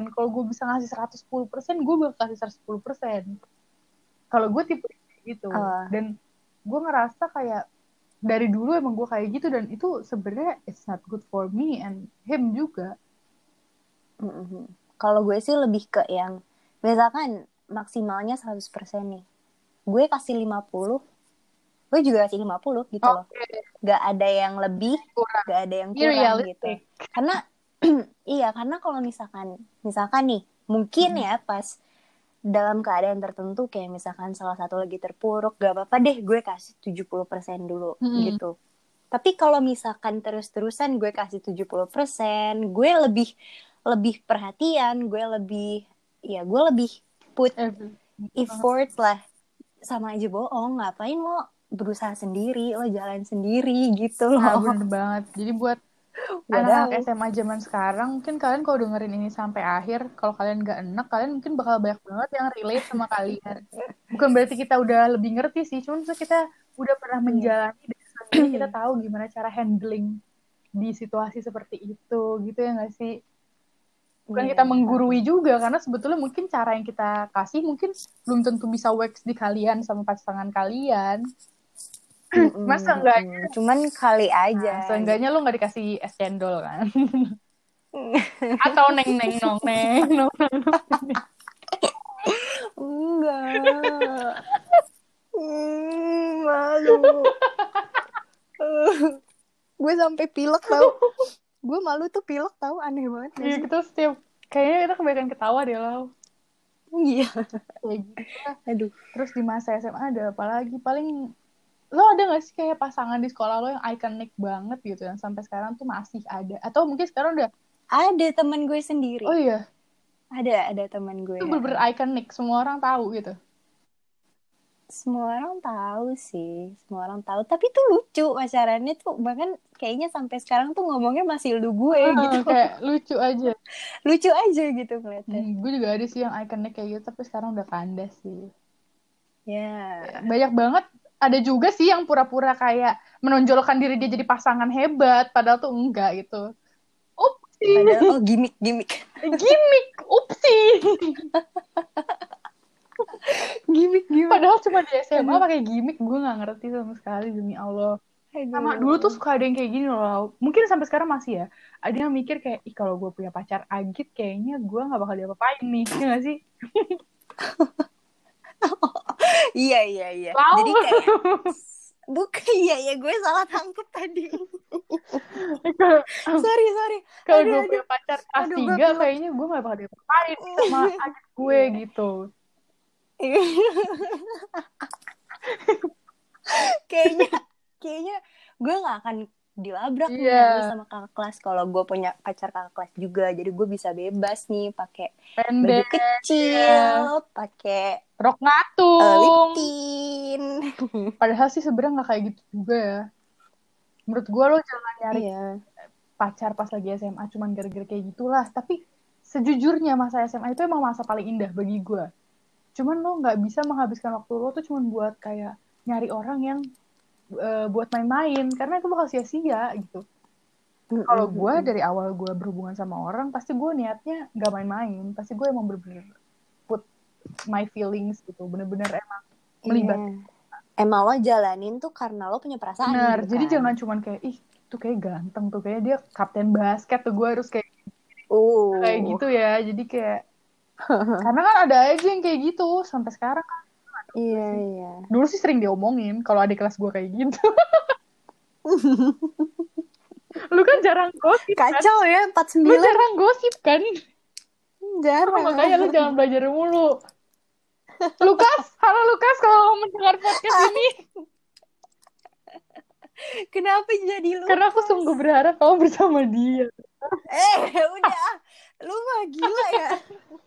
Speaker 2: kalau gue bisa ngasih 110% gue bakal kasih 110% kalau gue tipe gitu
Speaker 1: Oh.
Speaker 2: dan gue ngerasa kayak dari dulu emang gue kayak gitu dan itu sebenarnya it's not good for me and him juga
Speaker 1: Mm-mm. Kalau gue sih lebih ke yang misalkan maksimalnya 100% nih. Gue kasih 50, gue juga kasih 50 gitu loh.
Speaker 2: Oke,
Speaker 1: Gak ada yang lebih,
Speaker 2: kurang.
Speaker 1: gak ada yang kurang gitu.
Speaker 2: realistic.
Speaker 1: Karena iya, karena kalau misalkan misalkan nih, mungkin
Speaker 2: Hmm.
Speaker 1: ya pas dalam keadaan tertentu kayak misalkan salah satu lagi terpuruk, gak apa-apa deh gue kasih 70% dulu
Speaker 2: Hmm.
Speaker 1: gitu. Tapi kalau misalkan terus-terusan gue kasih 70%, gue lebih lebih perhatian, gue lebih ya gue lebih put
Speaker 2: Every-
Speaker 1: effort lah. Sama aja bohong, ngapain lo berusaha sendiri, lo jalan sendiri gitu loh.
Speaker 2: Nah, bener banget. Jadi buat. Anak-anak SMA zaman sekarang, mungkin kalian kalau dengerin ini sampai akhir, kalau kalian gak enak, kalian mungkin bakal banyak banget yang relate sama kalian. Bukan berarti kita udah lebih ngerti sih, cuma maksudnya kita udah pernah menjalani dan selanjutnya kita tahu gimana cara handling di situasi seperti itu, gitu ya gak sih? Bukan
Speaker 1: Iya.
Speaker 2: kita menggurui juga, karena sebetulnya mungkin cara yang kita kasih mungkin belum tentu bisa works di kalian sama pasangan kalian.
Speaker 1: Mm-mm,
Speaker 2: Masa enggak
Speaker 1: mm-mm. Cuman kali aja.
Speaker 2: Nah, seenggaknya lu nggak dikasih es cendol kan? Atau neng neng nong neng nong.
Speaker 1: Enggak. Hmm, malu. Gue sampai pilek tau. Gue malu tuh pilek tau, aneh banget. gak
Speaker 2: Iya kita setiap kayaknya kita kebanyakan ketawa deh lo.
Speaker 1: Iya.
Speaker 2: Kayak gitu.
Speaker 1: Aduh.
Speaker 2: Terus di masa SMA ada apa lagi? Paling lo ada gak sih kayak pasangan di sekolah lo yang ikonik banget gitu yang sampai sekarang tuh masih ada atau mungkin sekarang udah
Speaker 1: Ada teman gue sendiri.
Speaker 2: oh iya
Speaker 1: Ada, ada teman gue.
Speaker 2: itu bener-bener ikonik semua orang tahu gitu
Speaker 1: Semua orang tahu sih, semua orang tahu. Tapi tuh lucu pacarannya tuh bahkan kayaknya sampai sekarang tuh ngomongnya masih lu gue
Speaker 2: Ah,
Speaker 1: gitu.
Speaker 2: kayak lucu aja
Speaker 1: Lucu aja gitu ngeliatnya.
Speaker 2: hmm, gue juga ada sih yang ikonik kayak gitu tapi sekarang udah kandas sih
Speaker 1: Ya.
Speaker 2: banyak banget ada juga sih yang pura-pura kayak menonjolkan diri dia jadi pasangan hebat padahal tuh enggak gitu. Upsi.
Speaker 1: Padahal oh gimmick gimmick.
Speaker 2: gimmick upsi.
Speaker 1: Gimmick gimmick.
Speaker 2: padahal cuma di SMA pakai gimmick gue nggak ngerti sama sekali demi Allah. Sama dulu tuh suka ada yang kayak gini loh. Mungkin sampai sekarang masih ya. Ada yang mikir kayak ih kalau gue punya pacar agit kayaknya gue nggak bakal diapa-apain nih. Ya nggak sih
Speaker 1: Iya iya iya.
Speaker 2: Tahu.
Speaker 1: Jadi kayak bukan iya ya gue salah tangkep tadi. sorry sorry.
Speaker 2: kalau gue punya pacar kelas tiga kayaknya gue nggak bakal diapa-apain sama agit gue gitu
Speaker 1: kayaknya kayaknya gue nggak akan dilabrak nih
Speaker 2: Iya.
Speaker 1: habis sama kakak kelas. Kalau gue punya pacar kakak kelas juga jadi gue bisa bebas nih pakai baju kecil pakai
Speaker 2: rok
Speaker 1: uh, lip
Speaker 2: ngatung.
Speaker 1: tint
Speaker 2: padahal sih sebenarnya nggak kayak gitu juga ya. Menurut gue lo jangan nyari
Speaker 1: iya.
Speaker 2: pacar pas lagi SMA cuman gara-gara kayak gitulah. Tapi sejujurnya masa SMA itu emang masa paling indah bagi gue cuman lo nggak bisa menghabiskan waktu lo tuh cuman buat kayak nyari orang yang eh, buat main-main karena itu bakal sia-sia gitu. Kalau gue dari awal gue berhubungan sama orang pasti gue niatnya nggak main-main. Pasti gue emang bener-bener put my feelings gitu. Bener-bener emang melibat
Speaker 1: Iya. emang lo jalanin tuh karena lo punya perasaan
Speaker 2: bener.
Speaker 1: gitu
Speaker 2: jadi
Speaker 1: kan?
Speaker 2: jangan cuman kayak ih tuh kayak ganteng tuh kayak dia kapten basket tuh. Gue harus kayak
Speaker 1: uh.
Speaker 2: kayak gitu ya. Jadi kayak karena kan ada aja yang kayak gitu sampai sekarang kan.
Speaker 1: Iya iya
Speaker 2: dulu sih sering diomongin kalau ada kelas gue kayak gitu lu kan jarang gosip kan
Speaker 1: kacau ya 49
Speaker 2: lu jarang gosip kan
Speaker 1: jarang
Speaker 2: makanya lu jangan belajar mulu Lukas, halo Lukas kalau mau mendengar podcast ini.
Speaker 1: Kenapa jadi lu?
Speaker 2: Karena aku sungguh berharap kamu bersama dia.
Speaker 1: Eh, udah. Lu mah gila ya.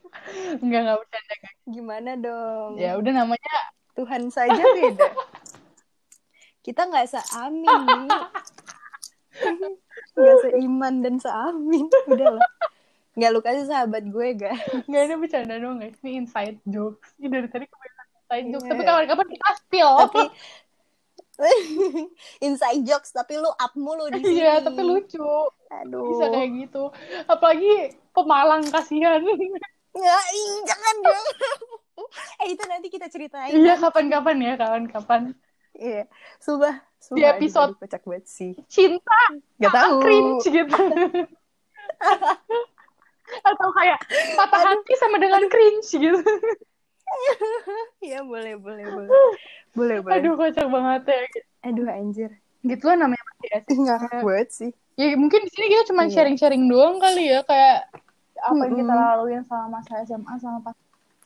Speaker 2: Enggak, enggak bercanda.
Speaker 1: Gimana dong?
Speaker 2: Ya udah namanya
Speaker 1: Tuhan saja beda. Kita nggak seamin. Nggak seiman dan seamin. Udah lah. Nggak lu kasih sahabat gue gak?
Speaker 2: Enggak ini bercanda dong guys. Ini inside jokes. Ini dari tadi kebanyakan inside jokes.
Speaker 1: Iya.
Speaker 2: Tapi kapan-kapan kita spill.
Speaker 1: Tapi inside jokes tapi lu up mulu di sini.
Speaker 2: Iya, tapi lucu.
Speaker 1: Aduh.
Speaker 2: Bisa kayak gitu. Apalagi pemalang kasihan.
Speaker 1: Ya, jangan dong. eh itu nanti kita ceritain.
Speaker 2: Iya, kapan-kapan ya, kapan-kapan.
Speaker 1: Iya. Sumpah, sumpah
Speaker 2: Di episode-
Speaker 1: kocak banget sih.
Speaker 2: Cinta
Speaker 1: Gak tahu.
Speaker 2: cringe gitu. Atau kayak patah hati sama dengan cringe gitu.
Speaker 1: Iya, boleh, boleh, boleh. Boleh, boleh.
Speaker 2: Aduh, kocak banget ya.
Speaker 1: Aduh, anjir.
Speaker 2: Gitu lah namanya masih
Speaker 1: Ih,
Speaker 2: SMA.
Speaker 1: ngakak banget sih.
Speaker 2: Ya mungkin di sini kita cuma
Speaker 1: Iya.
Speaker 2: sharing-sharing doang kali ya kayak apa yang kita laluin sama masa SMA sama pas.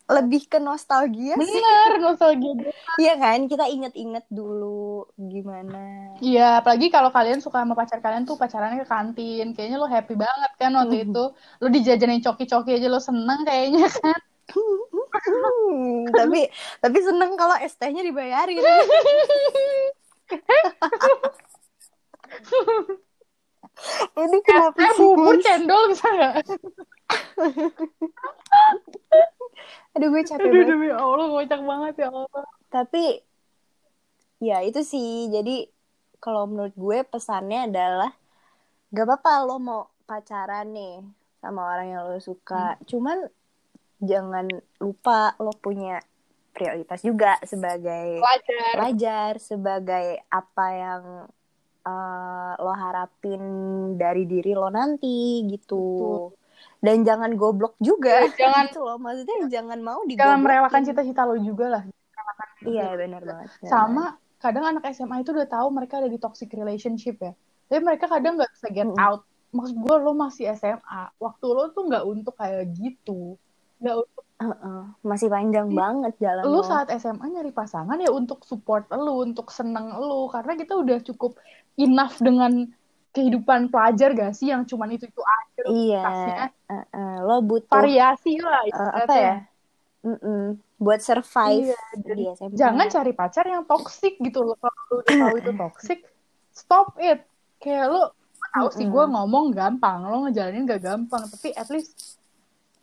Speaker 1: Lebih ke nostalgia sih.
Speaker 2: Bener, nostalgia.
Speaker 1: Iya kan? Kita inget-inget dulu gimana.
Speaker 2: Iya, apalagi kalau kalian suka sama pacar kalian tuh pacarannya ke kantin. Kayaknya lo happy banget kan waktu
Speaker 1: Mhm.
Speaker 2: itu. Lo dijajanin coki-coki aja lo seneng kayaknya kan.
Speaker 1: Hmm, tapi tapi seneng kalau ST-nya dibayarin. Ini kenapa
Speaker 2: Eh,
Speaker 1: sih,
Speaker 2: bubur cendol bisa nggak?
Speaker 1: Aduh, gue capek
Speaker 2: Aduh,
Speaker 1: banget.
Speaker 2: demi Allah, kocak banget ya Allah.
Speaker 1: Tapi ya itu sih. Jadi kalau menurut gue pesannya adalah gak apa-apa lo mau pacaran nih sama orang yang lo suka. Cuman jangan lupa lo punya prioritas juga sebagai
Speaker 2: Wajar.
Speaker 1: pelajar, sebagai apa yang eh, lo harapin dari diri lo nanti gitu. Dan jangan goblok juga.
Speaker 2: Iya, jangan-
Speaker 1: gitu loh. Maksudnya jangan mau
Speaker 2: Jangan
Speaker 1: digoblokin.
Speaker 2: merelakan cita-cita lo juga lah.
Speaker 1: Iya, benar banget.
Speaker 2: Sama kadang anak SMA itu udah tahu mereka ada di toxic relationship ya. Tapi mereka kadang nggak bisa get out. Maksud gue lo masih SMA. Waktu lo tuh nggak untuk kayak gitu. Nggak untuk
Speaker 1: Heeh, masih panjang
Speaker 2: Iya.
Speaker 1: banget jalan
Speaker 2: lu
Speaker 1: lo.
Speaker 2: saat SMA nyari pasangan ya untuk support lu, untuk seneng lu. Karena kita udah cukup enough dengan kehidupan pelajar gak sih yang cuman itu itu aja
Speaker 1: Iya,
Speaker 2: rutinitasnya.
Speaker 1: heeh, lo butuh
Speaker 2: variasi lah ibaratnya.
Speaker 1: apa ya? Mm-mm, buat survive
Speaker 2: Iya, dan
Speaker 1: di SMA.
Speaker 2: jangan cari pacar yang toxic gitu loh kalau lu udah tahu itu toxic stop it kayak lu tahu sih gue ngomong gampang lo ngejalanin gak gampang tapi at least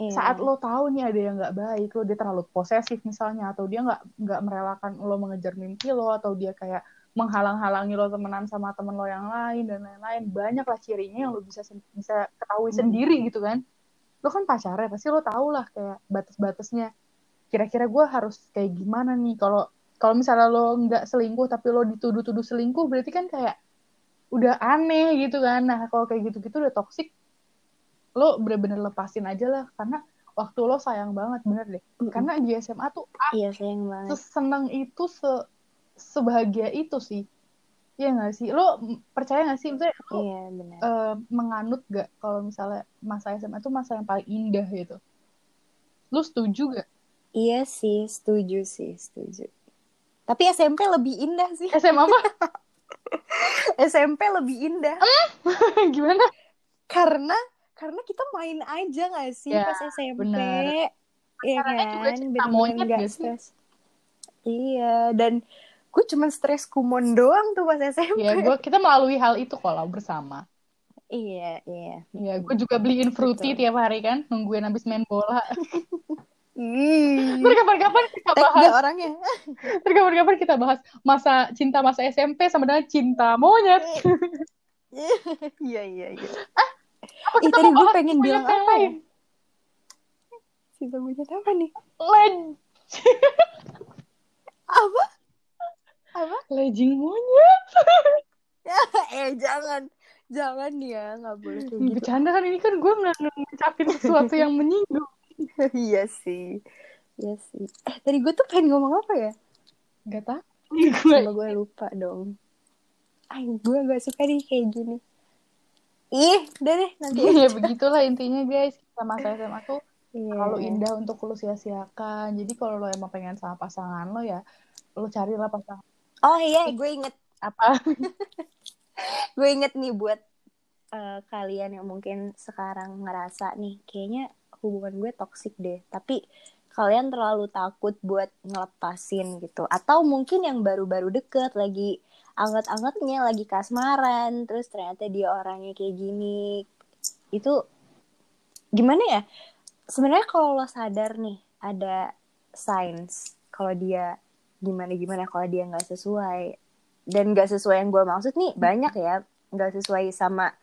Speaker 1: Iya.
Speaker 2: saat lo tahu nih ada yang nggak baik lo dia terlalu posesif misalnya atau dia nggak nggak merelakan lo mengejar mimpi lo atau dia kayak menghalang-halangi lo temenan sama temen lo yang lain dan lain-lain banyak lah cirinya yang lo bisa bisa ketahui
Speaker 1: Hmm.
Speaker 2: sendiri gitu kan lo kan pacarnya pasti lo tau lah kayak batas-batasnya kira-kira gue harus kayak gimana nih kalau kalau misalnya lo nggak selingkuh tapi lo dituduh-tuduh selingkuh berarti kan kayak udah aneh gitu kan nah kalau kayak gitu-gitu udah toxic lo bener-bener lepasin aja lah karena waktu lo sayang banget bener deh.
Speaker 1: Mm-mm.
Speaker 2: karena di SMA tuh ah,
Speaker 1: Iya, sayang banget.
Speaker 2: seseneng itu se sebahagia itu sih. Iya gak sih? Lo percaya gak sih? Maksudnya lo
Speaker 1: Iya,
Speaker 2: eh, menganut gak kalau misalnya masa SMA itu masa yang paling indah gitu? Lo setuju gak
Speaker 1: Iya sih, setuju sih, setuju. Tapi SMP lebih indah sih.
Speaker 2: SMA mah
Speaker 1: SMP lebih indah.
Speaker 2: Gimana?
Speaker 1: Karena karena kita main aja gak sih
Speaker 2: Ya,
Speaker 1: pas SMP?
Speaker 2: benar.
Speaker 1: Iya
Speaker 2: Pacarannya juga
Speaker 1: kan,
Speaker 2: cinta monyet gak
Speaker 1: stres. Iya, dan gue cuman stres kumon doang tuh pas SMP.
Speaker 2: ya gue kita melalui hal itu kalau bersama
Speaker 1: Iya, iya.
Speaker 2: ya gue juga beliin fruity
Speaker 1: Betul.
Speaker 2: tiap hari kan nungguin habis main bola Ntar kapan-kapan kita bahas
Speaker 1: orangnya.
Speaker 2: Kapan-kapan kita bahas masa cinta masa SMP sama dengan cinta monyet
Speaker 1: Iya, iya, iya.
Speaker 2: Apa
Speaker 1: Ih, tadi gue pengen bilang apa ya?
Speaker 2: lain?
Speaker 1: Cinta monyet apa nih?
Speaker 2: Leg
Speaker 1: Apa? Apa?
Speaker 2: legging monyet
Speaker 1: eh, jangan. Jangan ya, nggak boleh kayak gitu.
Speaker 2: bercanda kan ini kan gue ngucapin sesuatu yang menyinggung
Speaker 1: iya sih. Iya sih. Eh, tadi gue tuh pengen ngomong apa ya?
Speaker 2: Gak tau
Speaker 1: Coba gue lupa dong. Ay, gue gak suka nih kayak gini. Ih, udah deh nanti.
Speaker 2: ya. Begitulah intinya guys. Kita masa SMA tuh
Speaker 1: Iya.
Speaker 2: terlalu indah untuk lu sia-siakan. Jadi kalau lo emang pengen sama pasangan lo ya lo carilah pasangan.
Speaker 1: Oh iya, gue inget.
Speaker 2: Apa?
Speaker 1: Gue inget nih buat eh, kalian yang mungkin sekarang ngerasa nih kayaknya hubungan gue toksik deh. Tapi kalian terlalu takut buat ngelepasin gitu. Atau mungkin yang baru-baru deket lagi anget-angetnya lagi kasmaran terus ternyata dia orangnya kayak gini. Itu gimana ya? Sebenarnya kalau lo sadar nih ada signs kalau dia gimana gimana kalau dia nggak sesuai. Dan nggak sesuai yang gue maksud nih banyak ya nggak sesuai sama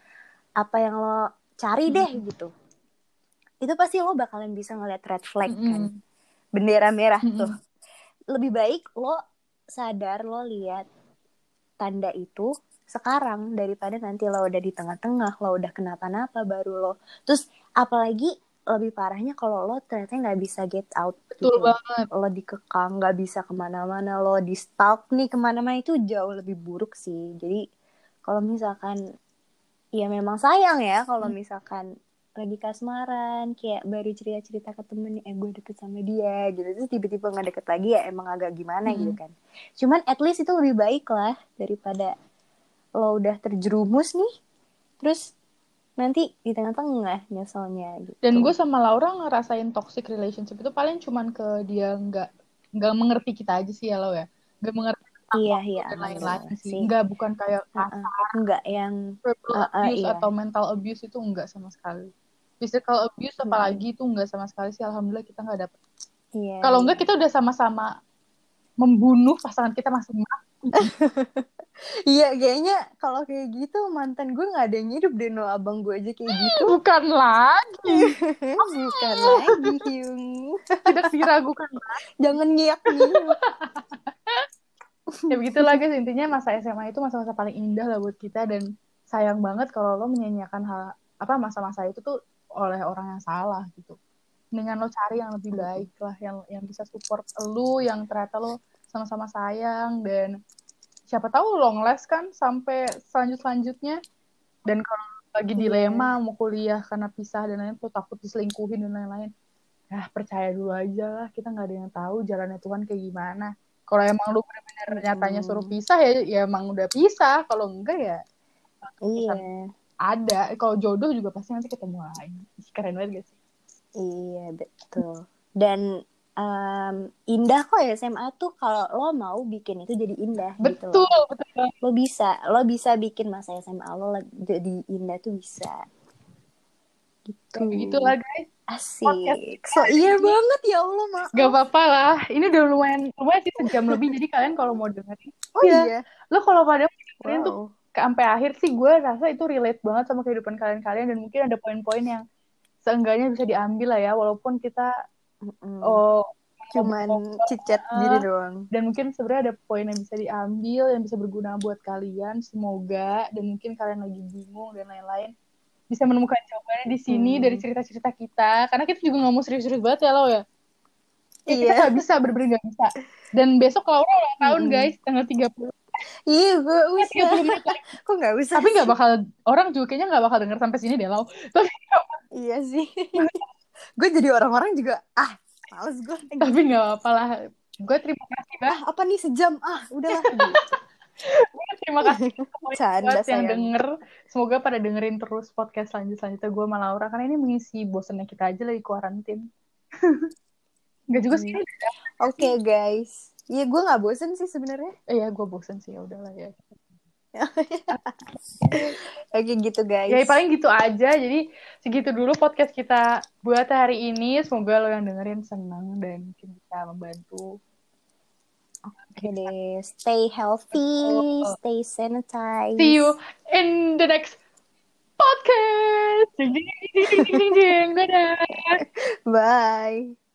Speaker 1: apa yang lo cari deh gitu. Itu pasti lo bakalan bisa ngeliat red flag kan?
Speaker 2: Mm-mm.
Speaker 1: bendera merah
Speaker 2: Mm-mm.
Speaker 1: tuh. Lebih baik lo sadar lo lihat tanda itu sekarang daripada nanti lo udah di tengah-tengah lo udah kenapa-napa baru lo. Terus apalagi lebih parahnya kalau lo ternyata nggak bisa get out
Speaker 2: betul
Speaker 1: gitu
Speaker 2: banget.
Speaker 1: Lo dikekang nggak bisa ke mana-mana lo di stalk nih ke mana-mana itu jauh lebih buruk sih. Jadi kalau misalkan ya memang sayang ya kalau misalkan lagi kasmaran kayak baru cerita-cerita ke temen eh gue deket sama dia gitu. Terus tiba-tiba nggak deket lagi ya emang agak gimana gitu kan. Cuman at least itu lebih baik lah daripada lo udah terjerumus nih terus nanti di tengah-tengah nyeselnya gitu.
Speaker 2: Dan gue sama Laura ngerasain toxic relationship itu paling cuman ke dia nggak nggak mengerti kita aja sih ya lo ya. Nggak mengerti
Speaker 1: iya iya
Speaker 2: dan lain-lain sih.
Speaker 1: sih.
Speaker 2: Nggak bukan kayak
Speaker 1: Uh-uh. enggak yang
Speaker 2: verbal
Speaker 1: Uh, uh,
Speaker 2: abuse
Speaker 1: iya.
Speaker 2: atau mental abuse itu enggak sama sekali physical abuse
Speaker 1: Hmm.
Speaker 2: apalagi itu enggak sama sekali sih alhamdulillah kita nggak dapet.
Speaker 1: Iya
Speaker 2: kalau
Speaker 1: iya.
Speaker 2: enggak kita udah sama-sama membunuh pasangan kita masing-masing.
Speaker 1: Iya kayaknya kalau kayak gitu mantan gue nggak ada yang hidup deh no. Abang gue aja kayak gitu.
Speaker 2: Bukan lagi.
Speaker 1: Bukan lagi Hyung.
Speaker 2: Tidak diragukan
Speaker 1: jangan ngiyak nih.
Speaker 2: Ya begitulah guys intinya masa SMA itu masa-masa paling indah lah buat kita dan sayang banget kalau lo menyanyiakan hal apa masa-masa itu tuh oleh orang yang salah gitu. Dengan lo cari yang lebih baik lah yang yang bisa support lo yang ternyata lo sama-sama sayang dan siapa tahu long last kan sampai selanjut selanjutnya dan kalau lagi
Speaker 1: Iya.
Speaker 2: dilema mau kuliah karena pisah dan lain-lain tuh takut diselingkuhin dan lain-lain. Ya percaya dulu aja lah kita nggak ada yang tahu jalannya Tuhan kayak gimana. Kalau emang lu benar-benar nyatanya suruh pisah ya ya emang udah pisah. Kalau enggak ya
Speaker 1: iya
Speaker 2: ada. Kalau jodoh juga pasti nanti ketemu lagi. Ih, keren banget gak sih?
Speaker 1: Iya betul. Dan em, indah kok ya SMA tuh kalau lo mau bikin itu jadi indah gitu
Speaker 2: betul
Speaker 1: loh.
Speaker 2: betul
Speaker 1: lo bisa lo bisa bikin masa SMA lo jadi indah tuh bisa. Gitu.
Speaker 2: Kayak begitulah guys.
Speaker 1: Asik. So iya banget ya Allah maaf
Speaker 2: gak apa-apa lah. Ini udah lumayan lumayan sih sejam lebih. Jadi kalian kalau mau dengerin
Speaker 1: oh
Speaker 2: Iya.
Speaker 1: iya
Speaker 2: lo kalau pada dengerin tuh
Speaker 1: wow.
Speaker 2: ke- sampai akhir sih gue rasa itu relate banget sama kehidupan kalian-kalian dan mungkin ada poin-poin yang seenggaknya bisa diambil lah ya walaupun kita
Speaker 1: Mm-mm.
Speaker 2: oh
Speaker 1: cuman cicat gini doang
Speaker 2: dan mungkin sebenarnya ada poin yang bisa diambil yang bisa berguna buat kalian semoga dan mungkin kalian lagi bingung dan lain-lain bisa menemukan jawabannya di sini
Speaker 1: Hmm.
Speaker 2: dari cerita-cerita kita karena kita juga nggak mau serius-serius banget ya lo ya Ya, kita
Speaker 1: Iya.
Speaker 2: nggak bisa bener-bener nggak bisa dan besok Laura ulang tahun
Speaker 1: Mm-mm.
Speaker 2: guys tanggal 30
Speaker 1: iya gue
Speaker 2: Eh,
Speaker 1: usah
Speaker 2: 30 menit lagi.
Speaker 1: kok nggak usah
Speaker 2: tapi nggak bakal orang juga kayaknya nggak bakal denger sampai sini deh Lau. Tapi
Speaker 1: iya sih. Gue jadi orang-orang juga ah males gue
Speaker 2: tapi nggak apa-apa lah. Gue terima kasih
Speaker 1: ah
Speaker 2: banget
Speaker 1: apa nih sejam? Ah udahlah
Speaker 2: terima kasih
Speaker 1: Canda,
Speaker 2: buat yang denger. Semoga pada dengerin terus podcast selanjut selanjutnya gue sama Laura karena ini mengisi bosannya kita aja lagi kuarantin. Enggak juga sih udah-
Speaker 1: oke guys Iya gue nggak bosen sih sebenarnya.
Speaker 2: Eh ya gue bosen sih ya udahlah ya.
Speaker 1: Oke gitu guys.
Speaker 2: Ya paling gitu aja. Jadi segitu dulu podcast kita buat hari ini. Semoga lo yang dengerin senang dan mungkin bisa membantu.
Speaker 1: Oke deh Stay healthy. Stay sanitized.
Speaker 2: See you in the next podcast. Ding ding ding ding ding ding, ding. dadah.
Speaker 1: Bye